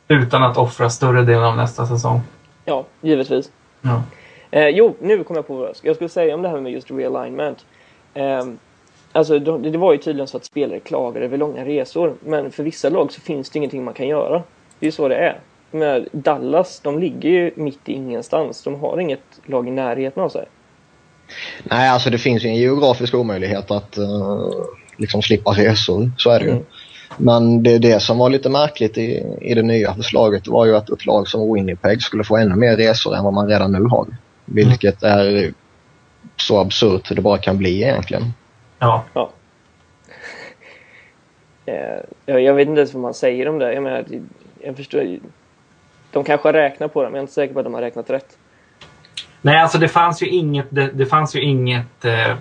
utan att offra större delen av nästa säsong. ja, givetvis. Ja. Eh, jo, nu kom jag på vad jag skulle- säga om det här med just realignment. Eh, alltså, det var ju tydligen så att spelare klagar över långa resor. Men för vissa lag så finns det ingenting man kan göra. Det är ju så det är. Men Dallas, de ligger ju mitt i ingenstans. De har inget lag i närheten av sig. Nej, alltså det finns ju en geografisk omöjlighet att eh, liksom slippa resor. Så är det ju. Mm. Men det, det som var lite märkligt i, i det nya förslaget var ju att ett lag som Winnipeg skulle få ännu mer resor än vad man redan nu har. Vilket är så absurt det bara kan bli egentligen. Ja. Ja. Eh, jag, vet inte ens vad man säger om det. Jag menar, det- jag förstår ju. De kanske har räknat på det, men jag är inte säker på att de har räknat rätt. Nej, alltså det fanns ju inget, det, det fanns ju inget eh,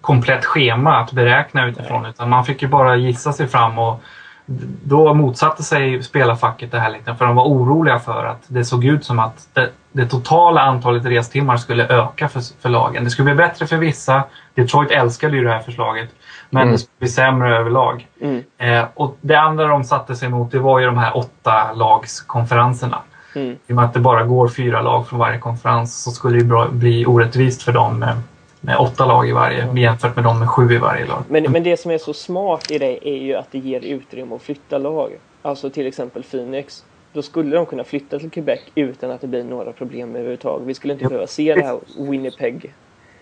komplett schema att beräkna utifrån. Utan man fick ju bara gissa sig fram och då motsatte sig spelarfacket det här lite. För de var oroliga för att det såg ut som att det, det totala antalet restimmar skulle öka för, för lagen. Det skulle bli bättre för vissa. Detroit älskade ju det här förslaget. Men Mm. det skulle bli sämre överlag. Mm. Eh, och det andra de satte sig emot det var ju de här åtta lagskonferenserna. Mm. I och med att det bara går fyra lag från varje konferens så skulle det bli orättvist för dem med, med åtta lag i varje jämfört med dem med sju i varje lag. Men, men det som är så smart i det är ju att det ger utrymme att flytta lag. Alltså till exempel Phoenix. Då skulle de kunna flytta till Quebec utan att det blir några problem överhuvudtaget. Vi skulle inte behöva se det här Winnipeg.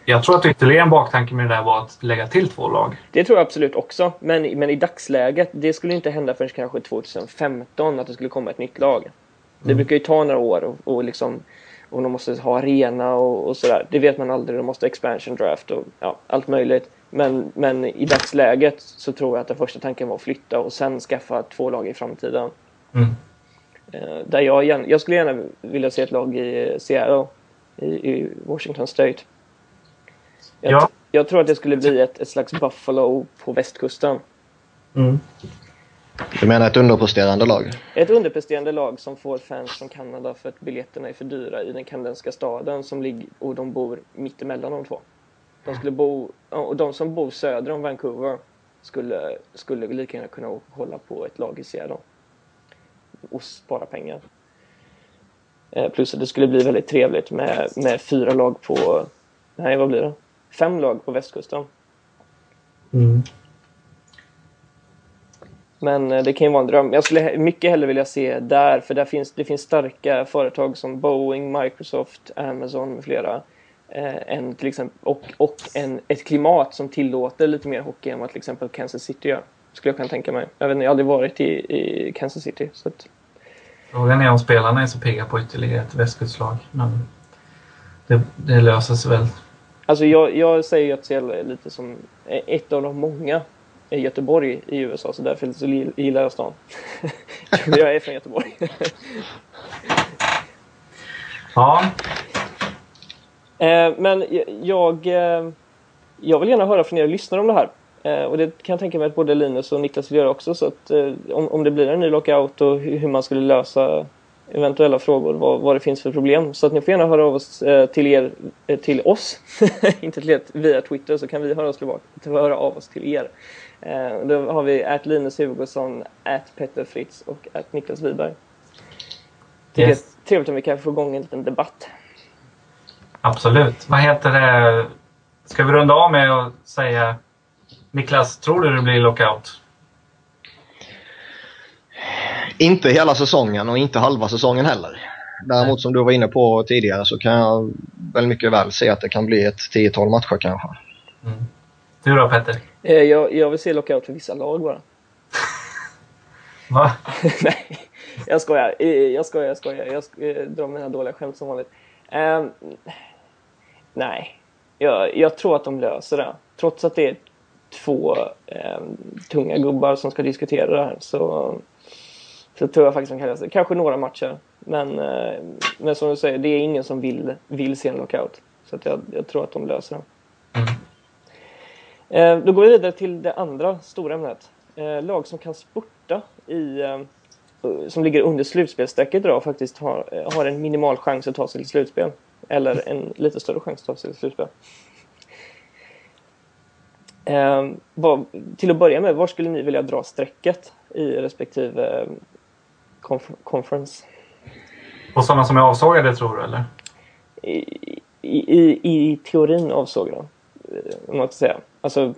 Jag tror att ytterligare en baktanke med det där var att lägga till två lag. Det tror jag absolut också. Men, men i dagsläget, det skulle inte hända förrän kanske 2015 att det skulle komma ett nytt lag. Det Mm. brukar ju ta några år och, och liksom och de måste ha arena och, och sådär. Det vet man aldrig. De måste expansion draft och ja, allt möjligt. Men, men i dagsläget så tror jag att den första tanken var att flytta och sen skaffa två lag i framtiden. Mm. Eh, där jag, gärna, jag skulle gärna vilja se ett lag i Seattle, i, i Washington State. Jag, Ja. jag tror att det skulle bli ett, ett slags Buffalo på västkusten. Mm. Du menar ett underpresterande lag? Ett underpresterande lag som får fans från Kanada för att biljetterna är för dyra i den kanadensiska staden som ligger, och de bor mitt emellan de två. De skulle bo, och de som bor söder om Vancouver skulle, skulle lika gärna kunna hålla på ett lag i Seattle. Och spara pengar. Eh, plus att det skulle bli väldigt trevligt med, med fyra lag på nej vad blir det? Fem lag på västkusten. Mm. Men eh, det kan ju vara en dröm. Jag skulle mycket hellre vilja se där, för där finns, det finns starka företag som Boeing, Microsoft, Amazon med flera. Eh, än till exempel, och och en, ett klimat som tillåter lite mer hockey än vad till exempel Kansas City gör. Skulle jag kunna tänka mig. Jag vet inte, jag har aldrig varit i, i Kansas City. Så att, Frågan är om spelarna är så pigga på ytterligare ett västkustlag. Men det, det löser sig väl. Alltså jag, jag säger ju att Seattle är lite som ett av de många Göteborg i USA, så därför gillar jag stan. jag är från Göteborg. Ja, Eh, men jag, eh, jag vill gärna höra från er lyssnare om det här. Eh, och det kan jag tänka mig att både Linus och Niklas vill göra också. Så att om, om det blir en ny lockout och hur, hur man skulle lösa eventuella frågor, vad, vad det finns för problem. Så att ni får gärna höra av oss eh, till er, eh, till oss, inte till er via Twitter, så kan vi höra, oss tillbaka, höra av oss till er. Eh, då har vi att Linus Hugosson, att Petter Fritz och att Niklas Wiberg. Det är Yes. trevligt om vi kan få igång en liten debatt. absolut. Vad heter det? Ska vi runda av med att säga Niklas, tror du det blir lockout? Inte hela säsongen och inte halva säsongen heller. Däremot som du var inne på tidigare så kan jag väl mycket väl se att det kan bli ett tiotal matcher kanske. Mm. Du då Petter? Eh, jag, jag vill se lockout för vissa lag bara. Va? Nej, jag skojar. Eh, Jag skojar, jag skojar. Jag eh, drar mina dåliga skämt som vanligt. Ehm, nej, jag, jag tror att de löser det. Trots att det är två ehm, tunga gubbar som ska diskutera det här så, så tror jag faktiskt de kan lösa det. Kanske några matcher. Men, eh, men som du säger, det är ingen som vill, vill se en lockout. Så jag, jag tror att de löser det. Eh, Då går vi vidare till det andra stora ämnet. Eh, lag som kan spurta i, eh, som ligger under slutspelsstrecket idag faktiskt har, har en minimal chans att ta sig till slutspel. Eller en lite större chans att ta sig till slutspel. Eh, vad, till att börja med, var skulle ni vilja dra strecket i respektive eh, conf- conference? Och sådana som är avsågade tror du eller? I, i, i, i teorin avsåg de. eh, Om man ska säga. Alltså,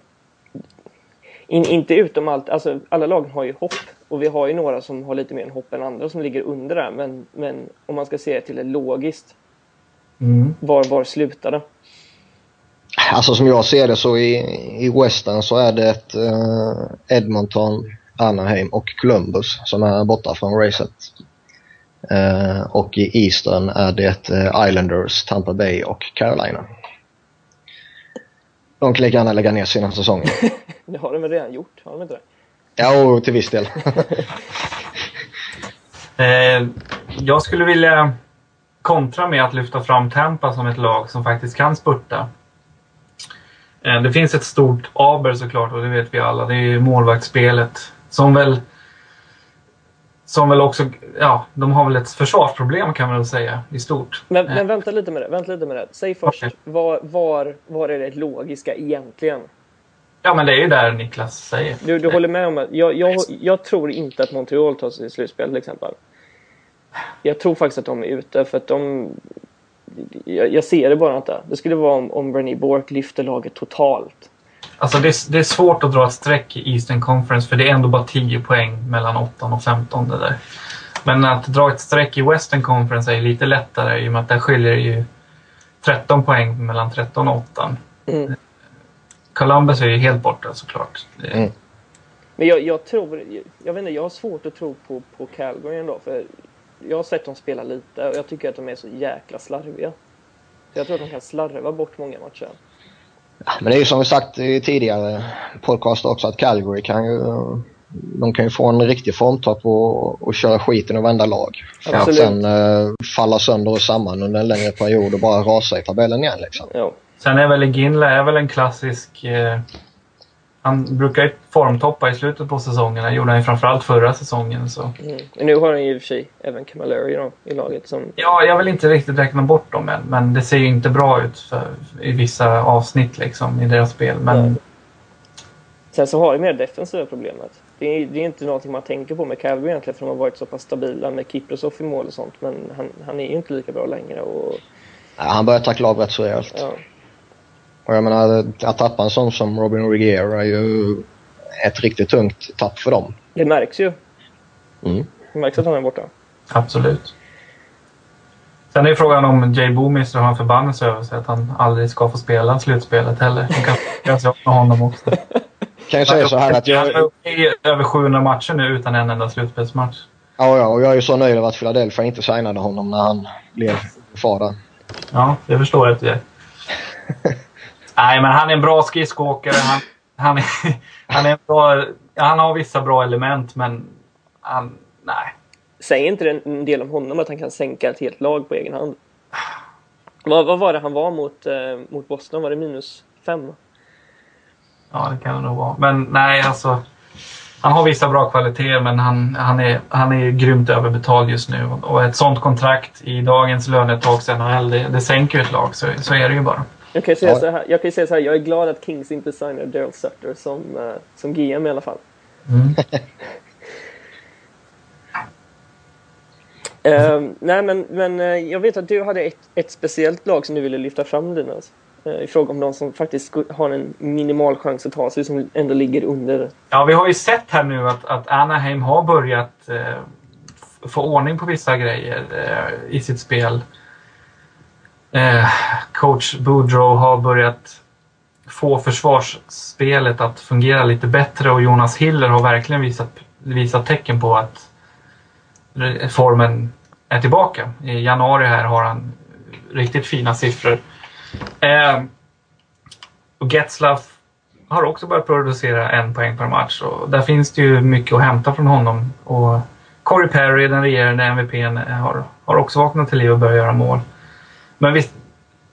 in, inte utom allt. Alltså, alla lagen har ju hopp. Och vi har ju några som har lite mer hopp än andra som ligger under där. Men, men om man ska se till det logiskt. Mm. Var, var slutar det? Alltså som jag ser det så i, i Western så är det ett eh, Edmonton, Anaheim och Columbus som är borta från racet. Eh, och i Eastern är det eh, Islanders, Tampa Bay och Carolina. De kan lika gärna lägga ner sina säsonger. Det har de väl redan gjort? Har de inte det? Ja, och till viss del. Eh, jag skulle vilja kontra med att lyfta fram Tampa som ett lag som faktiskt kan spurta. Eh, det finns ett stort aber såklart och det vet vi alla. Det är målvaktsspelet. Som väl som väl också, ja, de har väl ett försvarsproblem kan man väl säga i stort. Men, Eh, men vänta lite med det. Vänta lite med det. Säg först, Okej. var, var, var är det logiska egentligen? Ja, men det är ju där Niklas säger. Du, du håller med om att jag, jag, jag tror inte att Montreal tar sig till slutspel till exempel. Jag tror faktiskt att de är ute för att de... Jag, jag ser det bara inte. Det skulle vara om, om Bernie Bork lyfter laget totalt. Alltså det, är- det är svårt att dra ett streck i Eastern Conference för det är ändå bara 10 poäng mellan 8 och 15 det där. Men att dra ett streck i Western Conference är lite lättare i och med att där skiljer det ju 13 poäng mellan 13 och 8. Mm. Columbus är ju helt borta såklart. Mm. Men jag, jag tror... Jag vet inte, jag har svårt att tro på, på Calgary ändå. För jag har sett dem spela lite och jag tycker att de är så jäkla slarviga. Så jag tror att de kan slarva bort många matcher. Ja, Men det är ju som vi sagt i tidigare podcast också att Calgary kan ju, de kan ju få en riktig formtopp och, och köra skiten och vända lag. För att sen eh, falla sönder och samman under en längre period och bara rasa i tabellen igen liksom. Ja. Sen är väl Ginla är väl en klassisk... Eh, han brukar ju formtoppa i slutet på säsongen. Det gjorde han ju framförallt förra säsongen. Så. Mm. Men nu har han ju i och för sig även Camilleri då, i laget som... Ja, jag vill inte riktigt räkna bort dem än, men det ser ju inte bra ut för, i vissa avsnitt liksom, i deras spel. Men Nej. Sen så har de mer defensiva problemet. Det är, det är inte någonting man tänker på med Calgary egentligen för de har varit så pass stabila med Kiprosov i mål och sånt. Men han, han är ju inte lika bra längre och Ja, han börjar tackla av rätt så rejält. ja. Och jag menar att tappa en sån som Robin Regier är ju ett riktigt tungt tapp för dem. Det märks ju. Mm. Det märks att han är borta. Absolut. Sen är frågan om Jay Boomister har en förbannelse över sig att han aldrig ska få spela slutspelet heller. De kan göra sig med honom också. Kan jag säga så här att Han jag... är över 700 matcher nu utan en enda slutspelsmatch. Ja, ja, och jag är ju så nöjd över att Philadelphia inte signade honom när han blev far där. Ja, det förstår jag att du är. Nej, men han är en bra skridskoåkare. Han, han, är, han, är bra, han har vissa bra element, men han... Nej. Säger inte det en del om honom att han kan sänka ett helt lag på egen hand? Vad, vad var det han var mot, eh, mot Boston? Var det minus fem? Ja, det kan det nog vara. Men nej, alltså. Han har vissa bra kvaliteter, men han, han, är, han är grymt överbetald just nu. Och ett sånt kontrakt i dagens lönetags NHL, det, det sänker ett lag. Så, så är det ju bara. Jag kan ju säga Ja. så här, jag kan ju säga så här, jag är glad att Kings inte signar Daryl Sutter som, eh, som GM i alla fall. Mm. Eh, nej men, men eh, jag vet att du hade ett, ett speciellt lag som du ville lyfta fram Linus. Eh, I fråga om de som faktiskt har en minimal chans att ta sig, som ändå ligger under. Ja, vi har ju sett här nu att, att Anaheim har börjat eh, få ordning på vissa grejer eh, i sitt spel. Eh, coach Boudreau har börjat få försvarsspelet att fungera lite bättre och Jonas Hiller har verkligen visat, visat tecken på att formen är tillbaka. I januari här har han riktigt fina siffror. Eh, och Getzlaff har också börjat producera en poäng per match och där finns det ju mycket att hämta från honom. Och Corey Perry, den regerande MVPn, har, har också vaknat till liv och börjat göra mål. Men visst,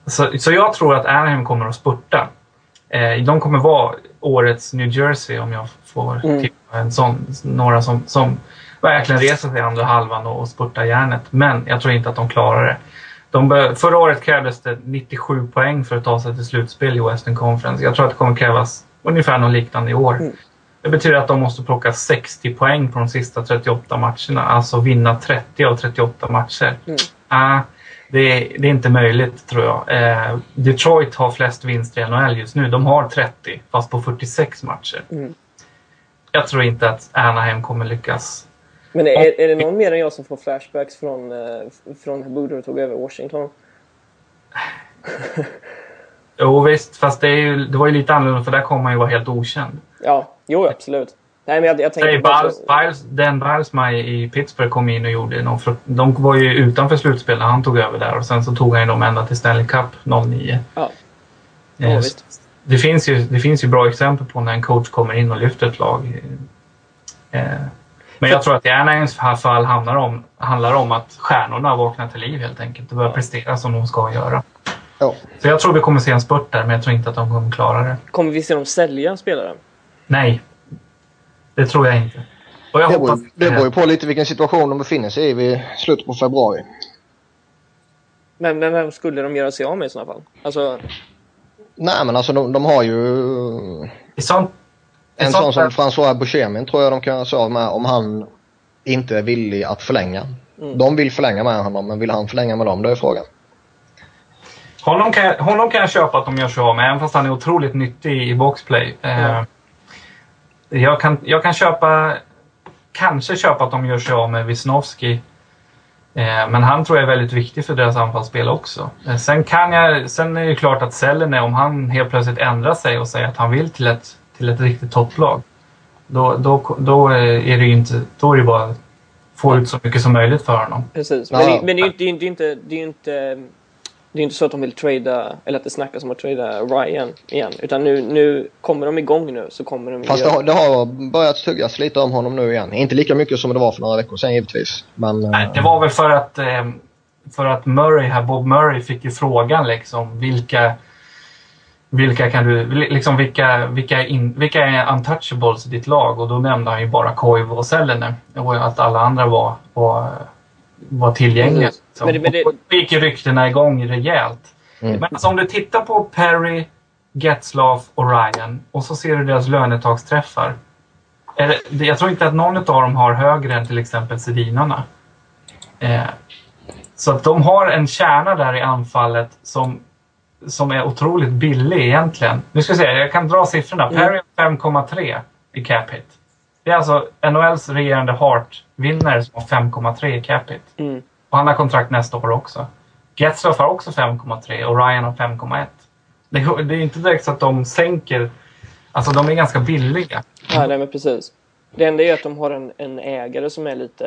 så, så jag tror att Anaheim kommer att spurta. Eh, de kommer vara årets New Jersey om jag får Mm. tippa en sån, några som, som verkligen reser sig i andra halvan och, och spurtar järnet. Men jag tror inte att de klarar det. De förra året krävdes det 97 poäng för att ta sig till slutspel i Western Conference. Jag tror att det kommer krävas ungefär något liknande i år. Mm. Det betyder att de måste plocka 60 poäng på de sista 38 matcherna. Alltså vinna 30 av 38 matcher. Mm. Ah, det, är, det är inte möjligt tror jag. Eh, Detroit har flest vinster i NHL just nu. De har 30, fast på 46 matcher. Mm. Jag tror inte att Anaheim kommer lyckas. Men är, är det någon mer än jag som får flashbacks från, eh, från när Boudreau tog över Washington? Jo visst, fast det, ju, det var ju lite annorlunda för där kommer man ju vara helt okänd. Ja, jo absolut. Nej men jag, jag tänker bara Biles, Biles, den Bilesmaj i Pittsburgh kom in och gjorde någon De var ju utanför slutspel när han tog över där och sen så tog han ju dem ända till Stanley Cup 09. Ja. Eh, det, finns ju, det finns ju bra exempel på när en coach kommer in och lyfter ett lag. Eh, men jag tror att i Anaheims fall handlar om, handlar om att stjärnorna vaknar till liv helt enkelt och börjar prestera som de ska göra. Ja. Så jag tror vi kommer se en spurt där, men jag tror inte att de kommer klara det. Kommer vi se dem sälja spelare? Nej, det tror jag inte. Och jag Det hoppas... beror, det beror ju på lite vilken situation de befinner sig i vid slutet på februari. Men, men vem skulle de göra sig av med i sådana fall? Alltså, Nej men alltså de, de har ju I sånt, en sån som François Buscemin tror jag de kan göra sig av med om han inte är villig att förlänga. Mm. De vill förlänga med honom men vill han förlänga med dem? Det är frågan. Honom kan, jag, honom kan jag köpa att de gör sig av med, även fast han är otroligt nyttig i boxplay. Eh, jag, kan, jag kan köpa, kanske köpa att de gör sig av med Wisnowski. Eh, men han tror jag är väldigt viktig för deras anfallsspel också. Eh, sen, kan jag, sen är det ju klart att Sellene, om han helt plötsligt ändrar sig och säger att han vill till ett, till ett riktigt topplag. Då, då, då är det ju inte, då är det bara att få ut så mycket som möjligt för honom. precis. Men, det, men det är ju inte, det är inte, det är inte, det är inte så att de vill trada, eller att det snackas om att trada Ryan igen. Utan nu, nu kommer de igång nu så kommer de Fast det har, det har börjat tuggas lite om honom nu igen. Inte lika mycket som det var för några veckor sedan givetvis. Men Nej, eh, det var väl för att, eh, för att Murray här, Bob Murray fick ju frågan liksom vilka vilka kan du, liksom vilka, vilka, är in, vilka är untouchables i ditt lag? Och då nämnde han ju bara Koivu och Sellene. Och att alla andra var, var, var tillgängliga. Precis. Men det- men det- Och då gick ju ryktena igång rejält. Mm. Men alltså om du tittar på Perry, Getzlaff och Ryan och så ser du deras lönetagsträffar. Är det- det- Jag tror inte att någon av dem har högre än till exempel Sedinarna. Eh, så att de har en kärna där i anfallet som som är otroligt billig egentligen. Nu ska jag säga, jag kan dra siffrorna. Mm. Perry 5,3 i cap hit. Det är alltså NHLs regerande Hart-vinnare som har 5,3 i cap hit. Mm. Och han har kontrakt nästa år också. Getzlaff har också 5,3 och Ryan har 5,1. Det, är- det är inte direkt så att de sänker... Alltså de är ganska billiga. Ja, nej, men precis. Det enda är att de har en, en ägare som är lite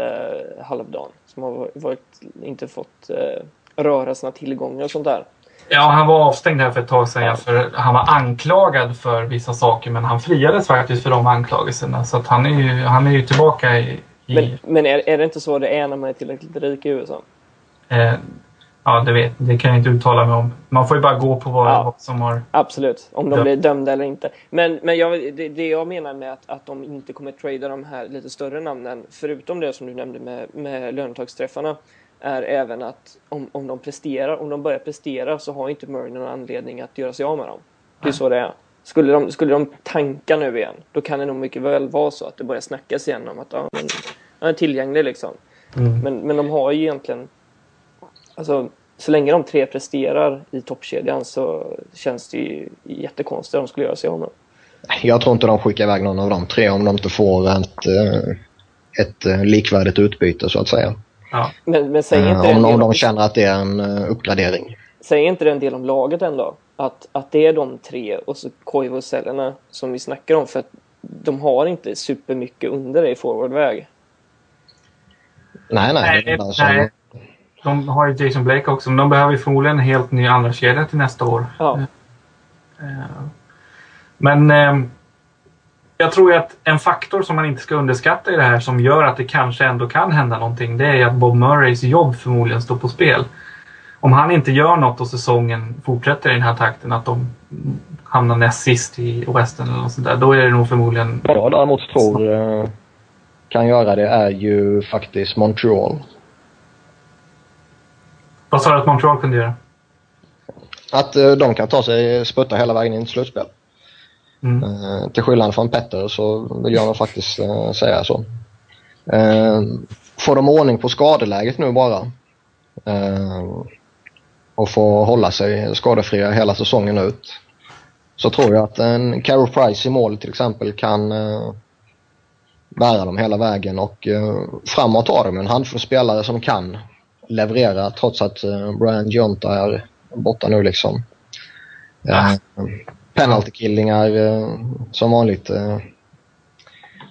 eh, halvdan. Som har varit, inte fått eh, röra sina tillgångar och sånt där. Ja, han var avstängd här för ett tag sedan. För han var anklagad för vissa saker men han friades faktiskt för de anklagelserna. Så att han, är ju, han är ju tillbaka i... i Men, men är, är det inte så det är när man är tillräckligt rik i USA? eh, ja, det, vet, det kan jag inte uttala mig om. Man får ju bara gå på vad, Ja. som har... Absolut, om de blir dömda eller inte. Men, men jag, det, det jag menar med att, att de inte kommer trada de här lite större namnen, förutom det som du nämnde med, med lönetagsträffarna, är även att om, om de presterar, om de börjar prestera så har inte Murray någon anledning att göra sig av med dem. Det är så det är. Skulle de, skulle de tanka nu igen, då kan det nog mycket väl vara så att det börjar snackas igen om att ja, men, han är tillgänglig liksom. Mm. Men, men de har ju egentligen... Alltså, så länge de tre presterar i toppkedjan så känns det ju jättekonstigt om de skulle göra sig av med. Jag tror inte de skickar iväg någon av de tre om de inte får ett, eh, ett eh, likvärdigt utbyte så att säga. Ja. Men, men säger, Eh, inte Om, om de känner att det är en uppgradering. säger inte det en del om laget ändå? Att, att det är de tre och så Koivu och Sellerna som vi snackar om för att de har inte supermycket under det i forwardväg. Nej, nej. Nej, nej. De har ju Jason Blake också, men de behöver ju förmodligen en helt ny andra kedja till nästa år. Ja. Eh, Men eh, jag tror ju att en faktor som man inte ska underskatta i det här som gör att det kanske ändå kan hända någonting, det är att Bob Murrays jobb förmodligen står på spel. Om han inte gör något och säsongen fortsätter i den här takten, att de hamnar näst sist i Western eller något sånt där, då är det nog förmodligen... Vad jag däremot tror eh, kan göra det är ju faktiskt Montreal. Vad sa du att Montreal kunde göra? Att eh, de kan ta sig sputta hela vägen in till slutspel. Mm. Eh, till skillnad från Petter så vill jag nog faktiskt säga så. Får de ordning på skadeläget nu bara och får hålla sig skadefria hela säsongen ut så tror jag att en Carey Price i mål till exempel kan eh, bära dem hela vägen och eh, framåt har de en handfull spelare som kan leverera trots att eh, Brian Jonta är borta nu liksom. Ja. Eh, penaltykillingar eh, som vanligt eh,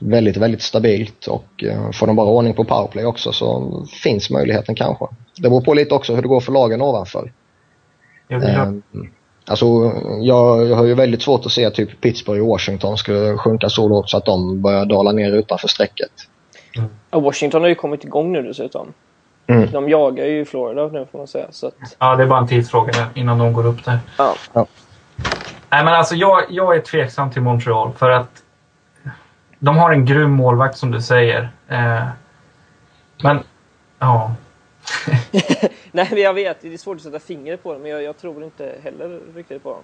väldigt, väldigt stabilt och eh, får de bara ordning på powerplay också så finns möjligheten kanske. Det beror på lite också hur det går för lagen ovanför. Ja, klart. Eh, alltså, jag, jag har ju väldigt svårt att se att typ Pittsburgh och Washington skulle sjunka så lågt så att de börjar dala ner utanför strecket. Ja, Washington har ju kommit igång nu dessutom. Mm. De jagar ju Florida nu får man säga. Så att, Ja, det är bara en tidsfråga innan de går upp där. ja. Nej, men alltså jag, jag är tveksam till Montreal för att de har en grym målvakt som du säger. Eh, men, ja. Nej, men jag vet. Det är svårt att sätta fingret på det, men jag, jag tror inte heller riktigt på dem.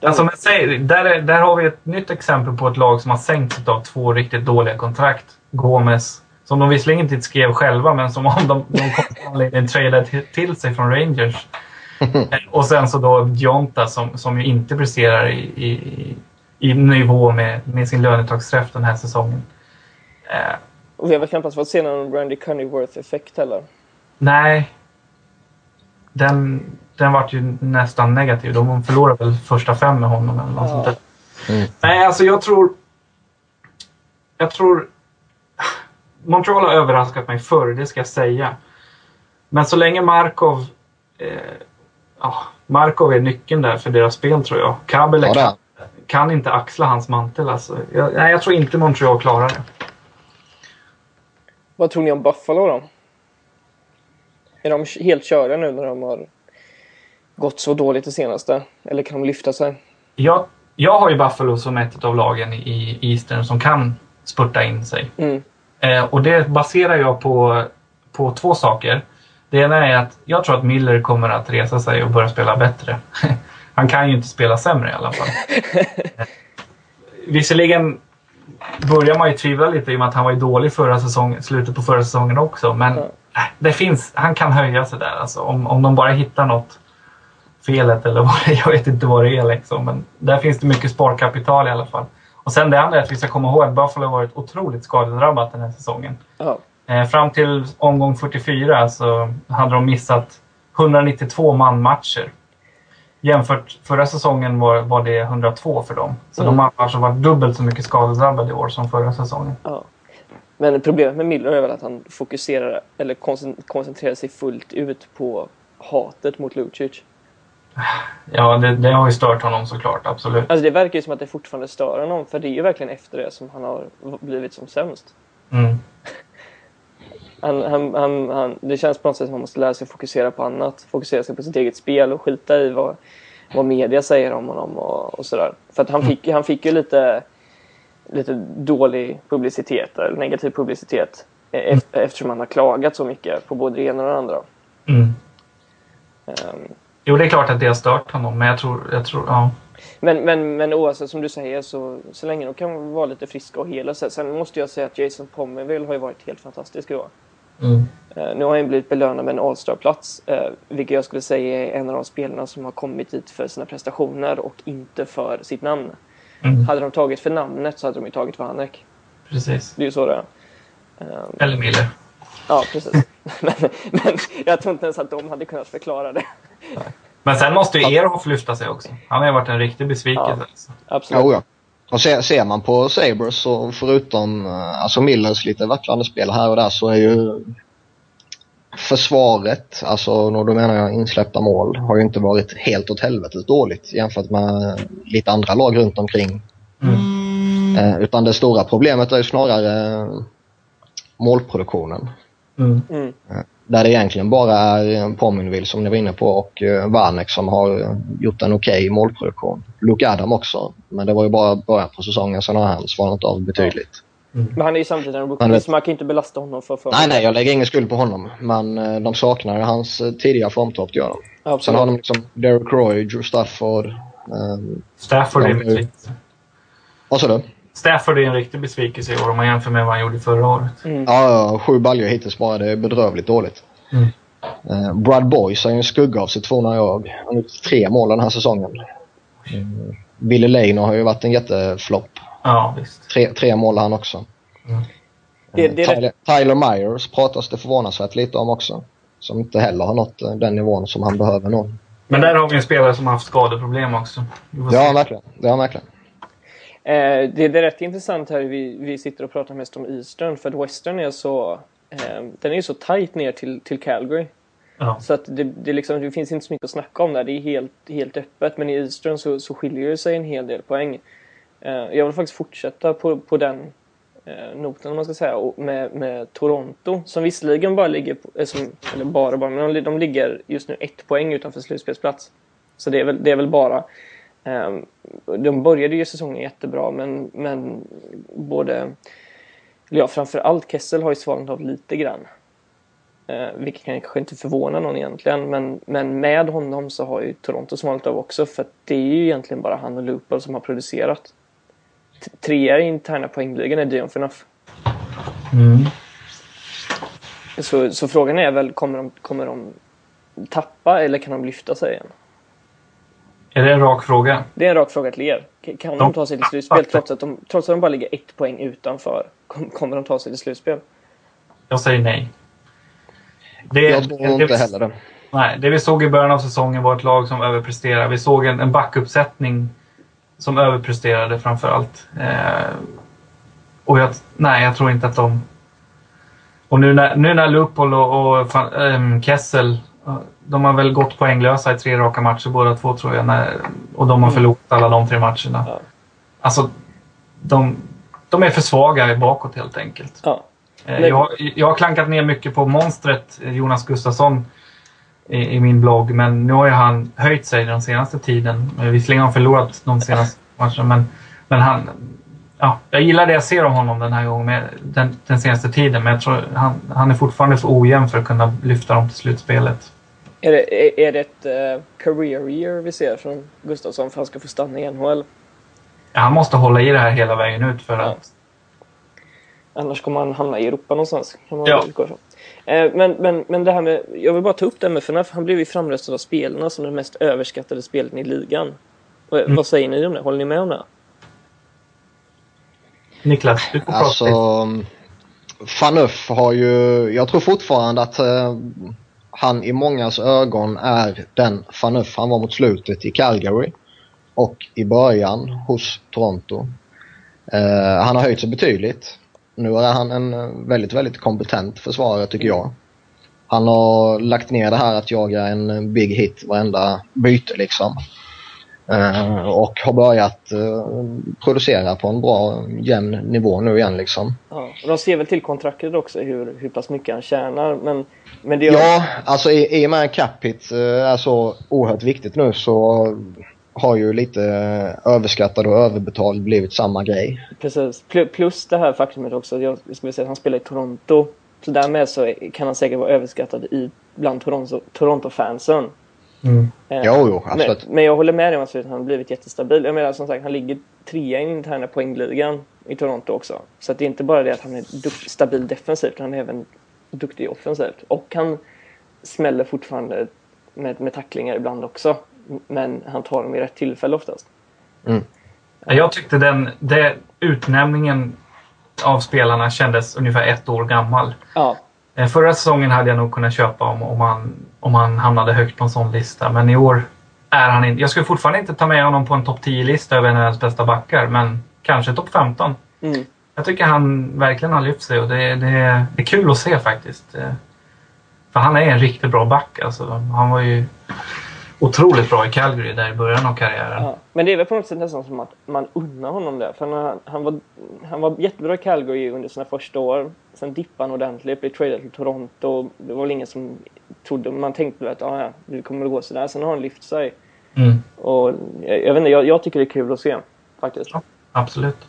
De- Alltså, men säg, där, är, där har vi ett nytt exempel på ett lag som har sänkts av två riktigt dåliga kontrakt. Gomez, som de visserligen inte skrev själva, men som om de, de kom tradade till, till sig från Rangers. Eh, Och sen så då Jonta som, som ju inte presterar i, i, i nivå med, med sin lönetagsträff den här säsongen. Eh, Och vi har väl knappast fått se någon Randy Cunnyworth-effekt heller. nej. Den, den vart ju nästan negativ. De förlorade väl första fem med honom eller något Ja. sånt där. Mm. Nej, alltså jag tror... Jag tror... Montreal har överraskat mig förr, det ska jag säga. Men så länge Markov... Eh, ja, Markov är nyckeln där för deras spel tror jag. Kabel Ja, kan, kan inte axla hans mantel alltså. Jag, nej, jag tror inte Montreal klarar det. Vad tror ni om Buffalo då? Är de helt körda nu när de har gått så dåligt det senaste? Eller kan de lyfta sig? Jag, jag har ju Buffalo som ett av lagen i Eastern som kan spurta in sig. Mm. Eh, och det baserar jag på, på två saker. Det ena är att jag tror att Miller kommer att resa sig och börja spela bättre. Han kan ju inte spela sämre i alla fall. Eh, Visserligen börjar man ju tvivla lite i och med att han var ju dålig förra säsongen, slutet på förra säsongen också. Men Ja. Äh, det finns, han kan höja sig där alltså, om, om de bara hittar något felet eller vad det. Jag vet inte vad det är liksom. Men där finns det mycket sparkapital i alla fall. Och sen det andra är att vi ska komma ihåg att Buffalo har varit otroligt skadedrabbat den här säsongen. Ja. Eh, fram till omgång 44 så hade de missat 192 manmatcher. Jämfört förra säsongen var, var det 102 för dem. Så Mm. de har alltså varit dubbelt så mycket skadedrabbade i år som förra säsongen. Ja. Men problemet med Miller är väl att han fokuserar eller koncent- koncentrerar sig fullt ut på hatet mot Lucic. Ja, det, det har ju stört honom såklart, absolut. Alltså det verkar ju som att det fortfarande stör honom för det är ju verkligen efter det som han har blivit som sämst. Mm. Han, han, han, han, det känns på något sätt som att man måste lära sig fokusera på annat. Fokusera sig på sitt eget spel och skita i vad, vad media säger om honom och, och sådär. För att han fick, han fick ju lite, lite dålig publicitet, eller negativ publicitet. e- ef- Eftersom han har klagat så mycket på både det ena och det andra. Mm. Ehm, Jo, det är klart att det har stört honom, men jag tror... Jag tror ja. Men, men, men oavsett som du säger så, så länge de kan vara lite friska och hela sig. Sen måste jag säga att Jason Pomerville har ju varit helt fantastisk i år. Mm. Eh, nu har han blivit belönad med en All-star-plats, eh, vilket jag skulle säga är en av de spelarna som har kommit dit för sina prestationer och inte för sitt namn. Mm. Hade de tagit för namnet så hade de ju tagit Vanek. Precis. Det är ju så det är. Eh, Eller Miller. ja, precis. men, men jag tror inte ens att de hade kunnat förklara det. Men sen måste ju Ehrhoff lyfta sig också. Han har ju varit en riktig besvikelse. Ja. Alltså. Absolut. Jo, ja. Och ser, ser man på Sabres så förutom eh, alltså Millers lite vacklande spel här och där så är ju försvaret, alltså då menar jag insläppta mål, har ju inte varit helt åt helvetet dåligt jämfört med lite andra lag runt omkring. Mm. Eh, utan det stora problemet är ju snarare eh, målproduktionen. Mm. Mm. Där det egentligen bara är Pominville som ni var inne på och Vanek som har eh, gjort en okej målproduktion. Luke Adam också, men det var ju bara början på säsongen. Sen har han svalnat av betydligt. Men han är ju samtidigt en rookie, så man kan ju inte belasta honom för för Nej, nej, jag lägger ingen skuld på honom. Men eh, de saknar hans eh, tidiga formtopp, gör de. Sen Absolut. har de liksom Derek Roy, Drew Stafford. Um, Stafford är en besvikelse. vad sa du? Stafford är en riktig besvikelse i år om man jämför med vad han gjorde förra året. Mm. Ja, ja, sju baljor hittills bara. Det är bedrövligt dåligt. Mm. Uh, Brad Boyce är ju en skugga av sitt forna jag. Han har gjort tre mål den här säsongen. Mm. Billy Lane har ju varit en jätteflopp. Ja, visst. Tre, tre mål han också. Mm. Det- det är Tyler, Tyler Myers pratas det förvånansvärt lite om också. Som inte heller har nått eh, den nivån som han behöver nå. Men där har vi en spelare som har haft skadeproblem också. Ja, verkligen. Ja, verkligen. Eh, det, det är rätt intressant här, vi, vi sitter och pratar mest om Eastern, för att Western är så, eh, den är ju så tight ner till, till Calgary. Ja. Så att det, det, liksom, det finns inte så mycket att snacka om där, det är helt, helt öppet. Men i Eastern så, så skiljer det sig en hel del poäng. Eh, jag vill faktiskt fortsätta på, på den eh, noten om man ska säga, och med, med Toronto som visserligen bara ligger, på, eh, som, eller bara bara, men de, de ligger just nu ett poäng utanför slutspelsplats. Så det är väl, det är väl bara. Ehm, de började ju säsongen jättebra men, men både, eller ja framförallt Kessel har ju svalnat av lite grann. Eh, vilket kanske inte förvånar någon egentligen men, men med honom så har ju Toronto svalnat av också för att det är ju egentligen bara han och Lupel som har producerat. Trea i interna poängligan är Dion Phaneuf. Mm. Så, så frågan är väl, kommer de, kommer de tappa eller kan de lyfta sig igen? Är det en rak fråga? Det är en rak fråga till er. Kan de De- ta sig till slutspel trots att de, trots att de bara ligger ett poäng utanför? Kom, kommer de ta sig till slutspel? Jag säger nej. Det, Jag tror inte det, heller det. Nej, det vi såg i början av säsongen var ett lag som överpresterade. Vi såg en, en backuppsättning som överpresterade framför allt. Eh, och jag, nej, jag tror inte att de... Och nu när, nu när Lupol och, och ehm, Kessel, de har väl gått poänglösa i tre raka matcher båda två tror jag. När, och de har Mm. förlorat alla de tre matcherna. Ja. Alltså, de, de är för svaga bakåt helt enkelt. Ja. Eh. Jag, jag har klankat ner mycket på monstret Jonas Gustafsson i, i min blogg, men nu har ju han höjt sig den senaste tiden. Eh, Visserligen har han förlorat de senaste matcherna, men, men han... Ja, jag gillar det jag ser om honom den här gången, med den, den senaste tiden, men jag tror han, han är fortfarande för ojämn för att kunna lyfta dem till slutspelet. Är det, är, är det ett eh, career year vi ser från Gustafsson för att han ska få stanna i NHL? Ja, han måste hålla i det här hela vägen ut för Ja. att... Annars kommer han hamna i Europa någonstans. Kan man Ja. Eh, men, men, men det här med, jag vill bara ta upp det med FNF. Han blev ju framröstad av spelarna som den mest överskattade spelaren i ligan. Och, Mm. Vad säger ni om det? Håller ni med om det? Niklas, du får prata Alltså, lite. Fanuff har ju, jag tror fortfarande att eh, han i mångas ögon är den Fanuff han var mot slutet i Calgary och i början hos Toronto. Eh, han har höjt sig betydligt. Nu är han en eh, väldigt, väldigt kompetent försvarare tycker jag. Han har lagt ner det här att jaga en big hit varenda byte liksom. Eh, och har börjat eh, producera på en bra jämn nivå nu igen liksom. Ja. Och de ser väl till kontraktet också, hur, hur pass mycket han tjänar. Men, men det är Ja, alltså i, i och med att cap hit eh, är så oerhört viktigt nu så har ju lite eh, överskattad och överbetald blivit samma grej. Precis. Pl- Plus det här faktumet också, jag skulle säga att han spelar i Toronto. Så därmed så kan han säkert vara överskattad i, bland Toronto, Toronto-fansen. Mm. Eh, Jo, jo, men, absolut. men jag håller med dig om att han har blivit jättestabil. Jag menar som sagt, han ligger trea i interna poängligan i Toronto också. Så att det är inte bara det att han är stabil defensivt, han är även duktig offensivt. Och han smäller fortfarande med, med tacklingar ibland också. Men han tar dem i rätt tillfälle oftast. Jag tyckte den, det, utnämningen av spelarna kändes ungefär ett år gammal. Ja, Eh, Förra säsongen hade jag nog kunnat köpa om, om, han, om han hamnade högt på en sån lista. Men i år är han inte... Jag skulle fortfarande inte ta med honom på en topp 10-lista över NHLs bästa backar. Men kanske topp 15. mm. Jag tycker han verkligen har lyft sig och det, det, det är kul att se faktiskt. Eh, För han är en riktigt bra back. Alltså, han var ju otroligt bra i Calgary där i början av karriären. Ja, men det är väl på något sätt nästan som att man unnar honom det. För han, han, var, han var jättebra i Calgary under sina första år. Sen dippade han ordentligt, blev tradad till Toronto. Det var väl ingen som trodde... Man tänkte väl att ah, ja, nu kommer det gå sådär. Sen har han lyft sig. Mm, Och jag, jag vet inte, jag, jag tycker det är kul att se. Faktiskt. Ja. absolut.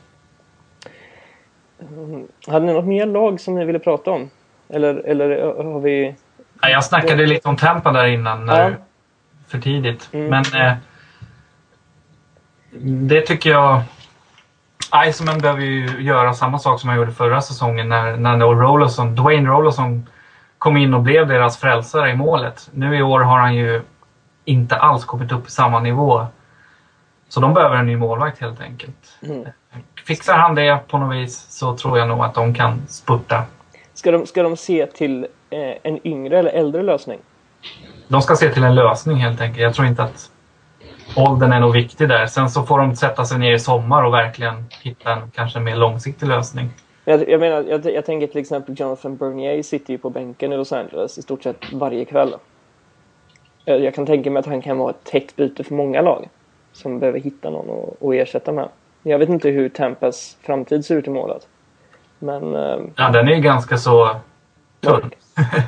Hade ni något mer lag som ni ville prata om? Eller, eller har vi... Ja, Jag snackade lite om Tampa där innan. När, Ja. För tidigt. Mm. Men eh, det tycker jag... Iceman behöver ju göra samma sak som han gjorde förra säsongen när, när Rollerson, Dwayne Rollerson kom in och blev deras frälsare i målet. Nu i år har han ju inte alls kommit upp i samma nivå. Så de behöver en ny målvakt helt enkelt. Mm. Fixar han det på något vis så tror jag nog att de kan spurta. Ska de, ska de se till eh, en yngre eller äldre lösning? De ska se till en lösning helt enkelt. Jag tror inte att åldern är nog viktig där. Sen så får de sätta sig ner i sommar och verkligen hitta en kanske mer långsiktig lösning. Jag, jag menar, jag, jag tänker till exempel Jonathan Bernier sitter ju på bänken i Los Angeles i stort sett varje kväll. Jag, jag kan tänka mig att han kan vara ett tätt byte för många lag som behöver hitta någon att- att ersätta med. Jag vet inte hur Tampas framtid ser ut i målet. Men... Eh, Ja, den är ju ganska så tunn.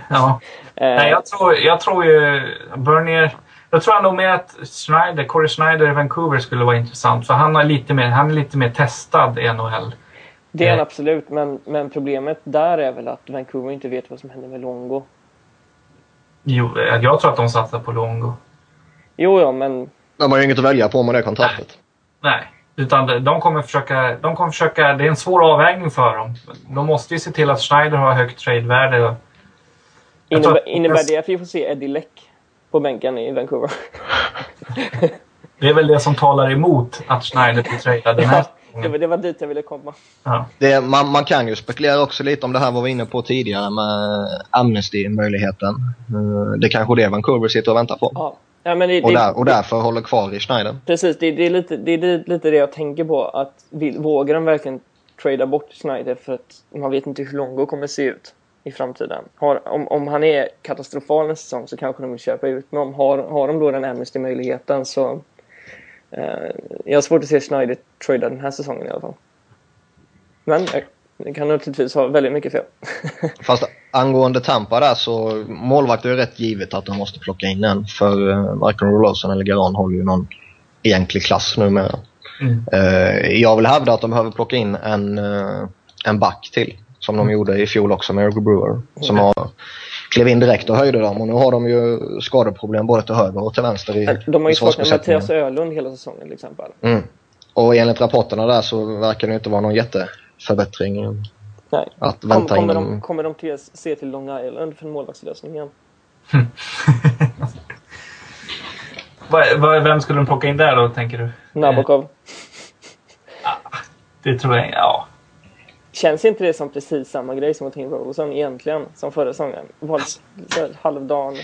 ja. eh, Nej, jag tror, jag tror ju Bernier... Jag tror nog mer att Schneider, Corey Schneider i Vancouver skulle vara intressant. För han, har lite mer, han är lite mer testad i NHL. det är han eh. absolut, men, men problemet där är väl att Vancouver inte vet vad som händer med Longo. Jo, jag tror att de satsar på Longo. Jo, ja, men De har ju inget att välja på med det kontraktet. Nej, utan de kommer försöka... De kommer försöka det är en svår avvägning för dem. De måste ju se till att Schneider har högt tradevärde. Innebär, att- innebär det att vi får se Eddie Leck på bänken i Vancouver? Det är väl det som talar emot att Schneider blir tradad den här det, var, det var dit jag ville komma. Ja. Det, man, man kan ju spekulera också lite om det här var vi inne på tidigare med Amnesty-möjligheten. Eh, Det är kanske det Vancouver sitter och väntar på. Ja. Ja, men det, Och, där, och därför håller kvar i Schneider. Precis, det, det, är lite, det är lite det jag tänker på. Att vill, vågar de verkligen trada bort Schneider för att man vet inte hur Longo kommer se ut i framtiden. Har, om, om han är katastrofal en säsong så kanske de vill köpa ut men om har, har de då den Amnesty-möjligheten så... Eh, jag har svårt att se Schneider trada den här säsongen i alla fall. Men jag, jag kan naturligtvis ha väldigt mycket fel. Fast angående Tampa där så målvakt är ju rätt givet att de måste plocka in en. För uh, varken Rolosson eller Garan håller ju någon egentlig klass numera. Mm. Uh, jag vill hävda att de behöver plocka in en, uh, en back till. Som de gjorde i fjol också med Eric Brewer. Som har klev in direkt och höjde dem och nu har de ju skadeproblem både till höger och till vänster i De har ju saknat. Mattias Ölund hela säsongen till exempel. Mm. Och enligt rapporterna där så verkar det inte vara någon jätteförbättring. Nej. Att Kom, vänta kommer, in de, kommer de till, se till Long Island för en målvaktslösning igen? Vad- vad- Vem skulle de plocka in där då, tänker du? Nabokov. Det tror jag, ja. Känns inte det som precis samma grej som att ta in Rosen egentligen? Som förra säsongen? Var så här halvdan.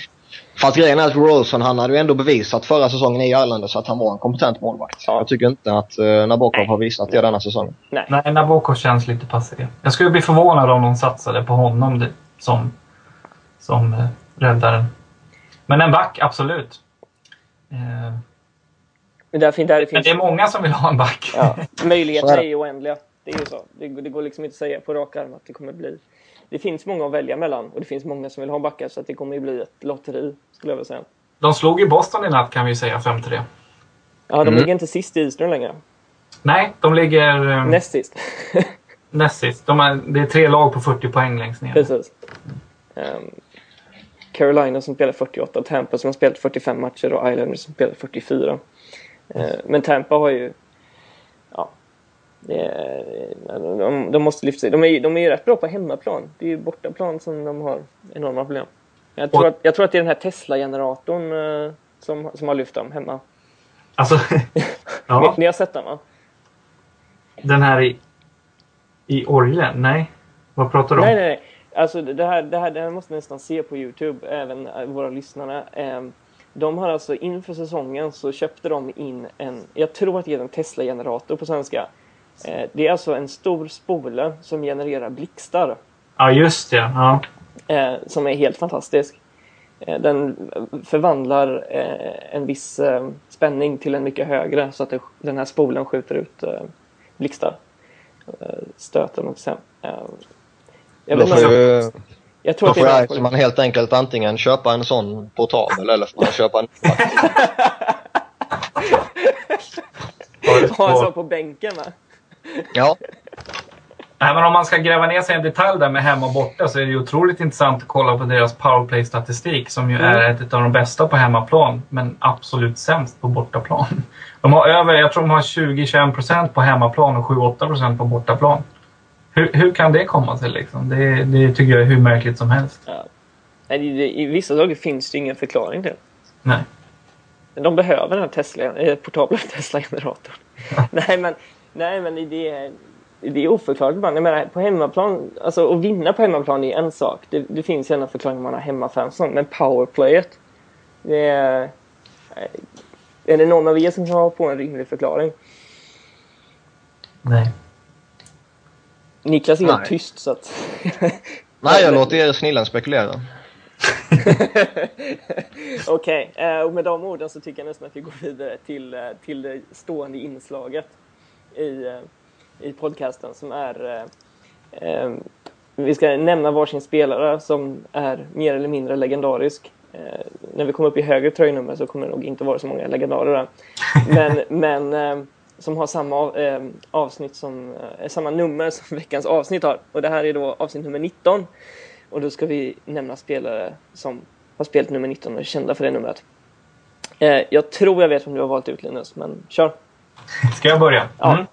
Fast grejen är att Rolson han hade ju ändå bevisat förra säsongen i Islanders att han var en kompetent målvakt. Ja. Jag tycker inte att uh, Nabokov har visat det denna säsongen. Nej. Nej, Nabokov känns lite passé. Jag skulle bli förvånad om de satsade på honom som, som eh, räddaren. Men en back, absolut. Eh, Men där, fin- där men finns det är många som vill ha en back. ja, möjligheterna Så är ju oändliga. Det är ju så. Det, går- det går liksom inte att säga på rak arm att det kommer bli... Det finns många att välja mellan och det finns många som vill ha backar så att det kommer ju bli ett lotteri skulle jag vilja säga. De slog ju Boston i natt kan vi ju säga, 5-3. Ja, de Mm. ligger inte sist i Eastern längre. Nej, de ligger eh, Näst sist. näst sist. De är, det är tre lag på 40 poäng längst ner. Precis. Um, Carolina som spelar 48, Tampa som har spelat 45 matcher och Islanders som spelar 44. Eh, men Tampa har ju... De, de måste lyfta sig. De är, de är ju rätt bra på hemmaplan. Det är ju bortaplan som de har enorma problem. Jag tror, att, jag tror att det är den här Tesla-generatorn eh, som, som har lyft dem hemma. Alltså, ja, Ni, ni har sett den va? den här i, i orgeln? Nej. Vad pratar du om? Nej, nej, nej. Alltså det här, det här, det här måste ni nästan se på Youtube, även eh, våra lyssnare. Ehm, De har alltså inför säsongen så köpte de in en, jag tror att det är en Tesla-generator på svenska. Eh, Det är alltså en stor spole som genererar blixtar. Ja, just det. Ja. eh, Som är helt fantastisk. Eh, Den förvandlar en viss spänning till en mycket högre så att det, den här spolen skjuter ut blixtar. Stöten och sen. Jag, vet inte, jag tror då att får ju Iceman helt enkelt antingen köpa en sån portabel eller får man köpa en Ha en sån på bänken va? Ja, Nej, men om man ska gräva ner sig i en detalj där med hemma och borta så är det otroligt intressant att kolla på deras powerplay-statistik som ju Mm. är ett av de bästa på hemmaplan men absolut sämst på bortaplan. De har över, jag tror de har 20-21% på hemmaplan och 7-8% på bortaplan. Hur, hur kan det komma sig liksom? Det, det tycker jag är hur märkligt som helst. Ja. I vissa dagar finns det ingen förklaring till. Nej. De behöver den här Tesla, eh, portabla Tesla-generatorn. nej, men, nej, men det är, det är oförklarligt ibland. Jag menar, på hemmaplan, alltså att vinna på hemmaplan är en sak. Det, det finns ju en förklaring om man har hemmafansen. Men powerplayet, det är... Är det någon av er som kan ha på en rimlig förklaring? Nej. Niklas är helt Nej. tyst så att... nej jag låter er snillen spekulera. Okej, eh, och med de orden så tycker jag nästan att vi går vidare till, eh, till det stående inslaget i, eh, i podcasten som är... eh, eh, Vi ska nämna varsin spelare som är mer eller mindre legendarisk. Eh, När vi kommer upp i högre tröjnummer så kommer det nog inte vara så många legendarer där. Men, men eh, som har samma eh, avsnitt som, samma nummer som veckans avsnitt har. Och det här är då avsnitt nummer 19. Och då ska vi nämna spelare som har spelat nummer 19 och är kända för det numret. Jag tror jag vet vem du har valt ut Linus, men kör. Ska jag börja? Ja. Mm.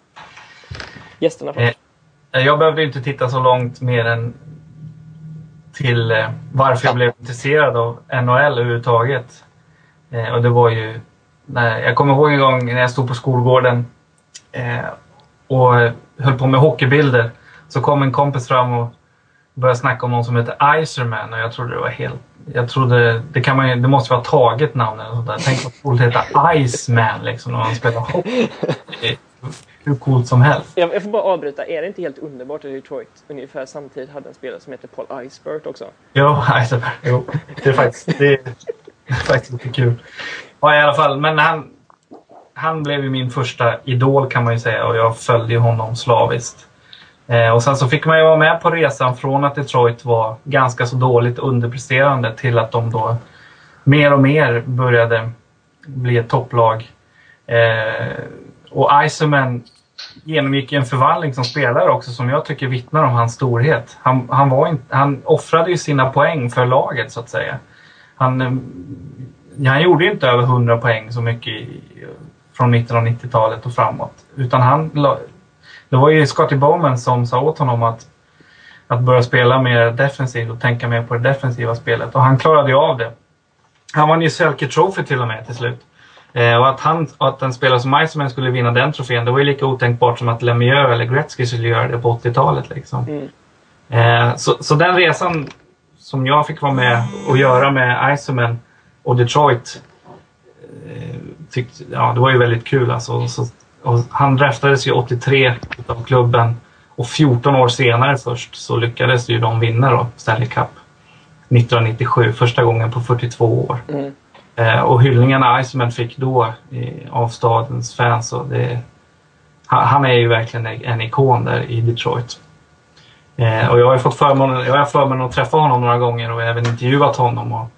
Gästerna först. Eh, Jag behövde inte titta så långt mer än till eh, varför jag blev intresserad av NHL överhuvudtaget. Eh, och det var ju... När, jag kommer ihåg en gång när jag stod på skolgården och höll på med hockeybilder. Så kom en kompis fram och började snacka om någon som heter Iserman och jag trodde det var helt... Jag trodde... Det, kan man ju, det måste vara taget namn eller sånt där. Tänk vad coolt det heter Iceman liksom när man spelar är Hur coolt som helst. Jag, jag får bara avbryta. Är det inte helt underbart att Detroit ungefär samtidigt hade en spelare som heter Paul Icebert också? Jo, Eisenberg. Jo, det är faktiskt, det är, det är faktiskt lite kul. Ja, i alla fall. Men han, han blev ju min första idol kan man ju säga och jag följde honom slaviskt. Eh, och sen så fick man ju vara med på resan från att Detroit var ganska så dåligt underpresterande till att de då mer och mer började bli ett topplag. Eh, och Iserman genomgick en förvandling som spelare också som jag tycker vittnar om hans storhet. Han, han, var in, han offrade ju sina poäng för laget så att säga. Han, eh, han gjorde ju inte över 100 poäng så mycket i, från mitten av 90-talet och framåt. Utan han, det var ju Scotty Bowman som sa åt honom att att börja spela mer defensivt och tänka mer på det defensiva spelet. Och han klarade ju av det. Han vann ju Selke Trophy till och med till slut. Eh, och att, han, att en spelare som Iceman skulle vinna den trofén, det var ju lika otänkbart som att Lemieux eller Gretzky skulle göra det på 80-talet. Liksom. Mm. Eh, så, så den resan som jag fick vara med och göra med Iceman och Detroit, eh, tyckte, ja, det var ju väldigt kul. Alltså. Så, han draftades ju 83 av klubben och 14 år senare först så lyckades ju de vinna då, Stanley Cup 1997, första gången på 42 år. Mm. Eh, och hyllningarna Iceman fick då i, av stadens fans, och det, han, han, är ju verkligen en ikon där i Detroit. Eh, och jag har fått förmånen, jag har förmånen att träffa honom några gånger och även intervjuat honom. Och,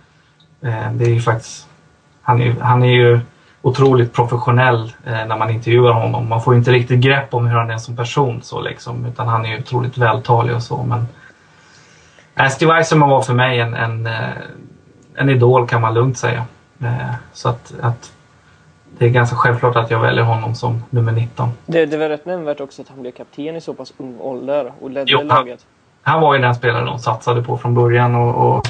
eh, det är ju faktiskt, han är, han är ju otroligt professionell eh, när man intervjuar honom. Man får inte riktigt grepp om hur han är som person så liksom, utan han är otroligt vältalig och så. Men äh, Steve Eisenman var för mig en, en, eh, en idol kan man lugnt säga. Eh, så att, att det är ganska självklart att jag väljer honom som nummer 19. Det, det var rätt nämnvärt också att han blev kapten i så pass ung ålder och ledde jo, laget. Han, han var ju den spelare de satsade på från början och, och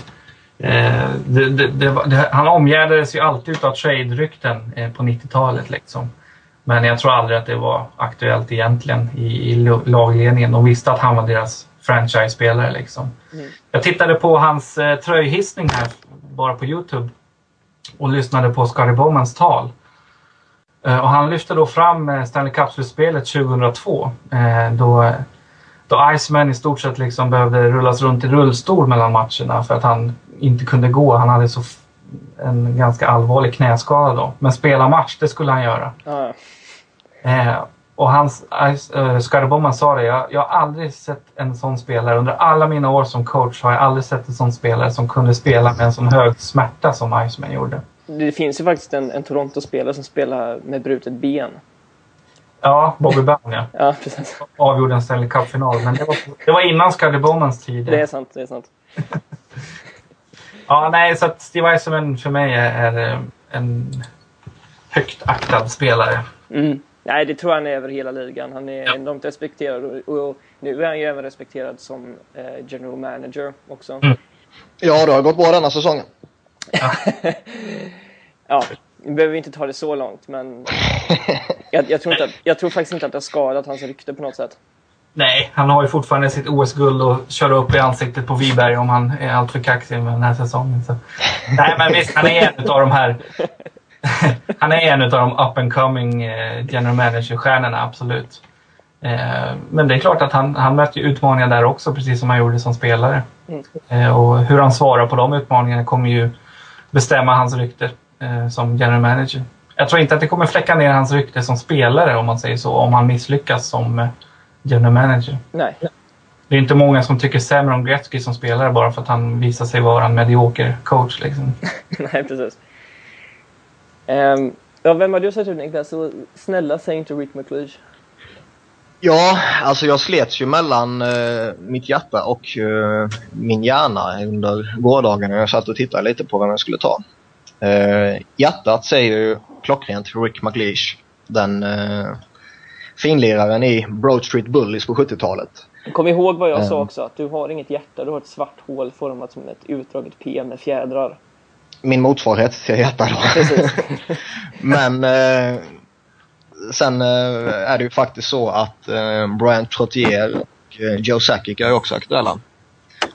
det, det, det, han omgärdades ju alltid av trade-rykten eh, på 90-talet. Liksom. Men jag tror aldrig att det var aktuellt egentligen i, i lagledningen. De visste att han var deras franchise-spelare. Liksom. Mm. Jag tittade på hans eh, tröjhissning här bara på Youtube och lyssnade på Scottie Bowmans tal. Eh, och han lyfte då fram eh, Stanley Cup-slutspelet 2002 eh, då, då Iceman i stort sett liksom behövde rullas runt i rullstol mellan matcherna för att han inte kunde gå. Han hade så en ganska allvarlig knäskada då. Men spela match, det skulle han göra. Ja. Eh, och hans, äh, Scottie sa det, jag, jag har aldrig sett en sån spelare. Under alla mina år som coach har jag aldrig sett en sån spelare som kunde spela med en sån hög smärta som Iceman gjorde. Det finns ju faktiskt en, en Toronto-spelare som spelar med brutet ben. Ja, Bobby Brown ja. ja precis. Avgjorde en Stanley Cup-final. Men det var, det var innan Scottie Bowmans tid. Det är sant, det är sant. Ja, nej, så att Steve Eisenman för mig är, eh, en högt aktad spelare. Mm. Nej, det tror jag han är över hela ligan. Han är ja. enormt respekterad och, och, nu är han ju även respekterad som eh, general manager också. Mm. Ja, det har gått bra denna säsongen. Ja. ja, nu behöver vi inte ta det så långt, men jag, jag, tror inte att, jag tror faktiskt inte att det har skadat hans rykte på något sätt. Nej, han har ju fortfarande sitt OS-guld att köra upp i ansiktet på Wiberg om han är alltför kaxig med den här säsongen. Så. Nej, men visst, han är en av de här... han är en av de up and coming eh, general manager-stjärnorna, absolut. Eh, men det är klart att han, han möter utmaningar där också, precis som han gjorde som spelare. Mm. Eh, och hur han svarar på de utmaningarna kommer ju bestämma hans rykte som general manager. Jag tror inte att det kommer fläcka ner hans rykte som spelare, om man säger så, om han misslyckas som general manager. Nej. Det är inte många som tycker sämre om Gretzky som spelare bara för att han visar sig vara en medioker coach. Liksom. Nej, precis. Um, ja, vem har du sett ut Niklas? Så snälla, säg inte Rick McLeish. Ja, alltså jag slets ju mellan uh, mitt hjärta och uh, min hjärna under gårdagen när jag satt och tittade lite på vem jag skulle ta. Uh, hjärtat säger ju klockrent Rick McLeish. Den finliraren i Broad Street Bullies på 70-talet. Kom ihåg vad jag um, sa också, att du har inget hjärta, du har ett svart hål format som ett utdraget P med fjädrar. Min motsvarighet till hjärta då. Men eh, sen eh, är det ju faktiskt så att eh, Brian Trottier och eh, Joe Sakic är också aktuella.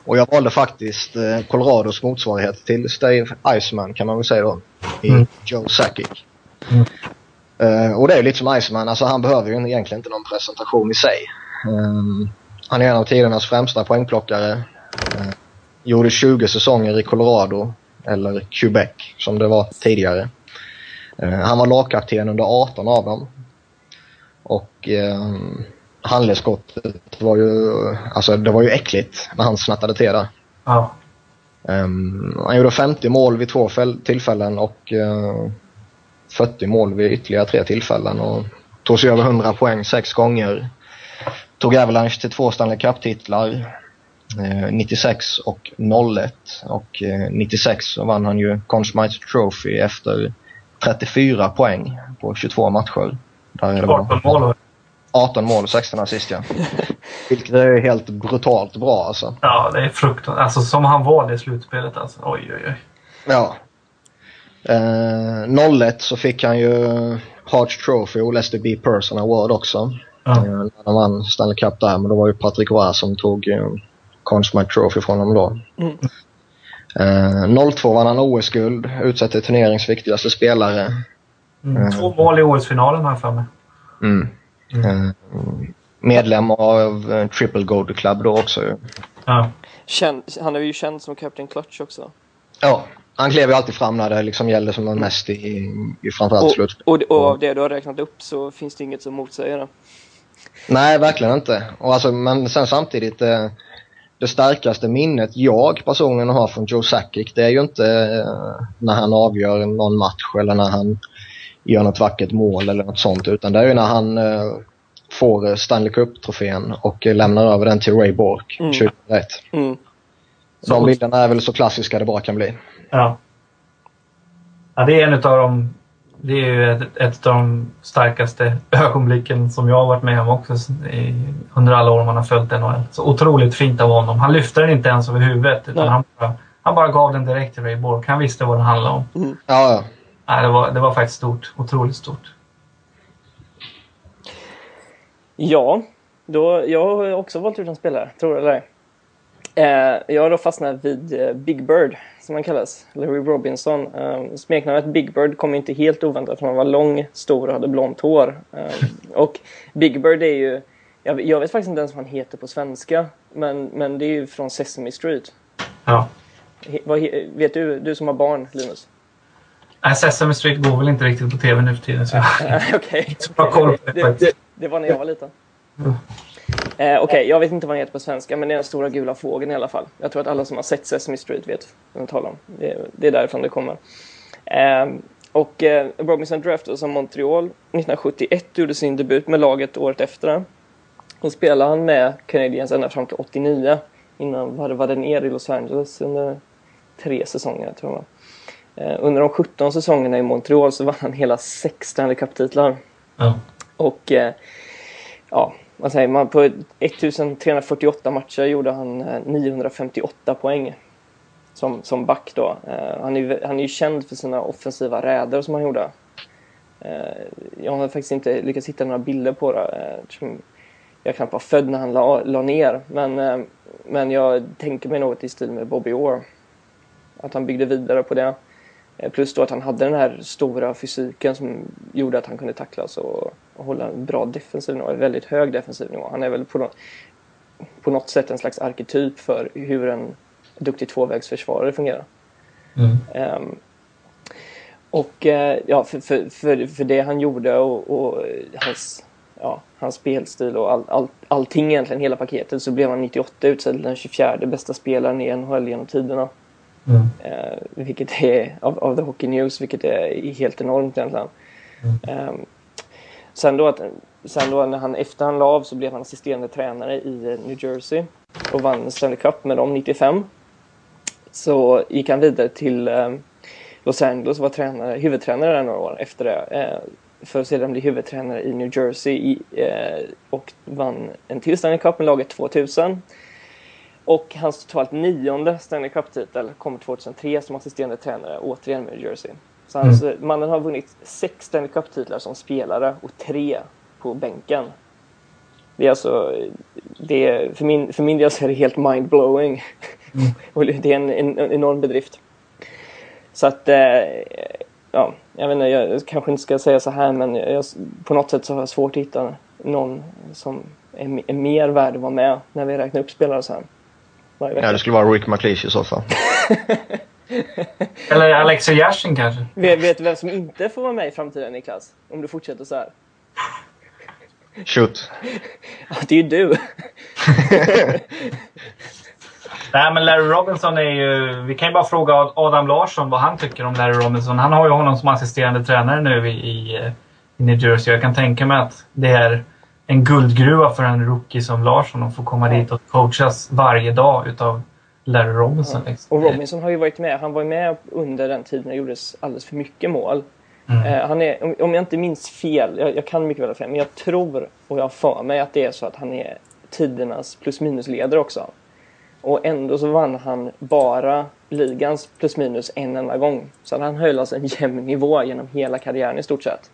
Och jag valde faktiskt eh, Colorados motsvarighet till Steve Iceman kan man väl säga då. I mm. Joe Sakic. Mm. Uh, och det är lite som Iceman, alltså han behöver ju egentligen inte någon presentation i sig. Um, han är en av tidernas främsta poängplockare. Uh, gjorde 20 säsonger i Colorado, eller Quebec som det var tidigare. Uh, han var lagkapten under 18 av dem. Och um, handledsskottet var ju, alltså det var ju äckligt när han snattade till det. Ja. Um, han gjorde 50 mål vid två tillfällen och 40 mål vid ytterligare tre tillfällen och tog sig över 100 poäng sex gånger. Tog Avalanche till två Stanley Cup-titlar. Eh, 96 och 01 och eh, 96 så vann han ju Conn Smythe Trophy efter 34 poäng på 22 matcher. Där 18 mål? 18 mål och 16 assist ja. Vilket är helt brutalt bra alltså. Ja, det är fruktansvärt. Alltså som han var det slutspelet alltså. Oj, oj, oj. Ja. Eh, 01 så fick han ju Harch Trophy och Leicester B Person Award också. Ja. Eh, när han vann Stanley Cup där, men då var ju Patrick Roy som tog eh, Conn Smythe Trophy från honom då. Mm. Eh, 02 vann han OS-guld, utsett till turneringens viktigaste spelare. Mm. Mm. Två mål i OS-finalen har jag för mig. Mm. Mm. Eh, medlem av eh, Triple Gold Club då också. Ja. Känd, han är ju känd som Captain Clutch också. Ja, han klev ju alltid fram när det liksom gällde som var mest i, i framförallt Och, slutspel. och, och av det du har räknat upp så finns det inget som motsäger det. Nej, verkligen inte. Och alltså, men sen samtidigt, eh, det starkaste minnet jag personligen har från Joe Sakic, det är ju inte eh, när han avgör någon match eller när han gör något vackert mål eller något sånt, utan det är ju när han eh, får Stanley Cup-trofén och lämnar över den till Ray Bork Mm. 2001. Mm. De bilderna är väl så klassiska det bara kan bli. Ja. ja. Det är en av de... Det är ju ett, ett av de starkaste ögonblicken som jag har varit med om också i, under alla år man har följt NHL. Så otroligt fint av honom. Han lyfte den inte ens över huvudet utan Nej. han bara, han bara gav den direkt till Ray Bork. Han visste vad den handlade om. Ja, ja. Nej, det, var, det var faktiskt stort. Otroligt stort. Ja, då, jag har också valt ut en spelare, tror det eller ej. Eh, jag har då fastnat vid eh, Big Bird, som han kallas. Larry Robinson. Eh, smeknamnet Big Bird kom inte helt oväntat, för han var lång, stor och hade blont hår. Eh, och Big Bird är ju... Jag, jag vet faktiskt inte ens vad han heter på svenska, men, men det är ju från Sesame Street. Ja. He, vad, vet du, du som har barn, Linus? Nej, Sesame Street går väl inte riktigt på TV nu för tiden. Så jag Nej, Okej. på det det, det var när jag var liten. Eh, Okej, jag vet inte vad den heter på svenska, men det är den stora gula fågeln i alla fall. Jag tror att alla som har sett Sesame Street vet vad jag talar om. Det, det är därifrån det kommer. Eh, och eh, Robinson draftades av Montreal 1971, gjorde sin debut med laget året efter. Och spelade han med Canadiens ända fram till 89. Innan var det var det ner i Los Angeles under tre säsonger, tror jag. Eh, under de 17 säsongerna i Montreal så vann han hela sex Stanley Cup-titlar. Ja. Och ja, vad säger man? På 1348 matcher gjorde han eh, 958 poäng. Som, som back då. Eh, han, är, ju- han är ju känd för sina offensiva räder som han gjorde. Eh, jag har faktiskt inte lyckats hitta några bilder på det. Eftersom jag knappt var född när han la, la ner. Men, men jag tänker mig något i stil med Bobby Orr. Att han byggde vidare på det. Plus då att han hade den här stora fysiken som gjorde att han kunde tacklas och, och hålla en bra defensiv nivå, en väldigt hög defensiv nivå. Han är väl på, nå- på något sätt en slags arketyp för hur en duktig tvåvägsförsvarare fungerar. Mm. Ehm, och eh, ja, för, för, för, för det han gjorde och, och hans, ja, hans spelstil och all, all, allting egentligen, hela paketet, så blev han 98 utsedd den 24 bästa spelaren i NHL genom tiderna. Mm. Eh, vilket är av, av The Hockey News, vilket är helt enormt egentligen. Eh, sen, då att, sen då när han efter han la av så blev han assisterande tränare i eh, New Jersey och vann Stanley Cup med dem 95. Så gick han vidare till eh, Los Angeles och var tränare, huvudtränare där några år efter det. Eh, för att sedan bli huvudtränare i New Jersey i, eh, och vann en till Stanley Cup med laget 2000. Och hans totalt nionde Stanley Cup-titel kom 2003 som assisterande tränare, återigen med New Jersey. Så hans, mannen har vunnit sex Stanley Cup-titlar som spelare och tre på bänken. Det är alltså, det är, för, min, för min del så är det helt mind-blowing. och det är en, en, en enorm bedrift. Så att, eh, ja, jag vet inte, jag kanske inte ska säga så här men jag, på något sätt så har jag svårt att hitta någon som är, är mer värd att vara med när vi räknar upp spelare så här. Ja, det skulle vara Rick McLeish i så fall. Eller Alexa Yashin kanske? Vet, vet du vem som inte får vara med i framtiden Niklas? Om du fortsätter så här. Shoot. Ja, det är ju du. Nej, men Larry Robinson är ju... Vi kan ju bara fråga Adam Larsson vad han tycker om Larry Robinson. Han har ju honom som assisterande tränare nu i, i, eh, New Jersey. Jag kan tänka mig att det är en guldgruva för en rookie som Larsson att få komma dit och coachas varje dag utav Larry Robinson. Liksom. Och Robinson har ju varit med. Han var med under den tiden det gjordes alldeles för mycket mål. Mm. Eh, han är, om, om jag inte minns fel, jag, jag, kan mycket väl ha fel, men jag tror och jag har för mig att det är så att han är tidernas plus minus-ledare också. Och ändå så vann han bara ligans plus minus en enda gång. Så han höll alltså en jämn nivå genom hela karriären i stort sett.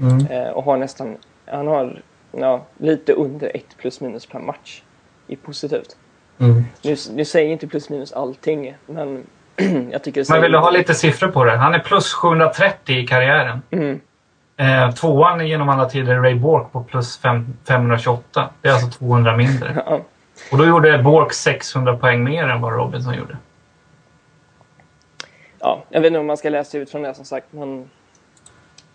Mm. Eh, och har nästan, han har ja, lite under ett plus minus per match. I positivt. Mm. Nu, nu säger inte plus minus allting, men jag tycker det Men vill du ha lite siffror på det? Han är plus 730 i karriären. Mm. Eh, tvåan genom alla tider Ray Bork på plus 5, 528. Det är alltså 200 mindre. Ja. Och då gjorde Bork 600 poäng mer än vad Robinson gjorde. Ja, jag vet inte om man ska läsa ut från det som sagt, men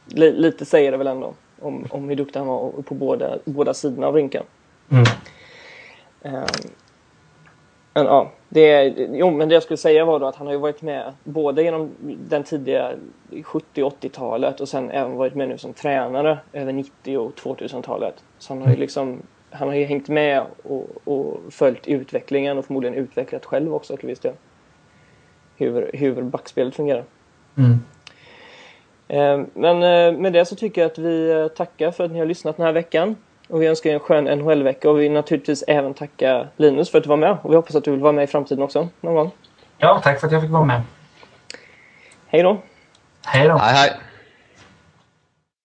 li lite säger det väl ändå om, om hur duktig han var på båda, båda sidorna av rinken. Mm. Um, men ja, det, jo, men det jag skulle säga var då att han har ju varit med både genom den tidiga 70 80-talet och sen även varit med nu som tränare över 90 och 2000-talet. Så han har ju mm. liksom han har ju hängt med och, och följt utvecklingen och förmodligen utvecklat själv också till viss del. Hur, hur backspelet fungerar. Mm. Eh, men eh, med det så tycker jag att vi eh, tackar för att ni har lyssnat den här veckan. Och vi önskar er en skön NHL-vecka och vi vill naturligtvis även tacka Linus för att du var med. Och vi hoppas att du vill vara med i framtiden också någon gång. Ja, tack för att jag fick vara med. Hej då. Hej då. Hej, hej.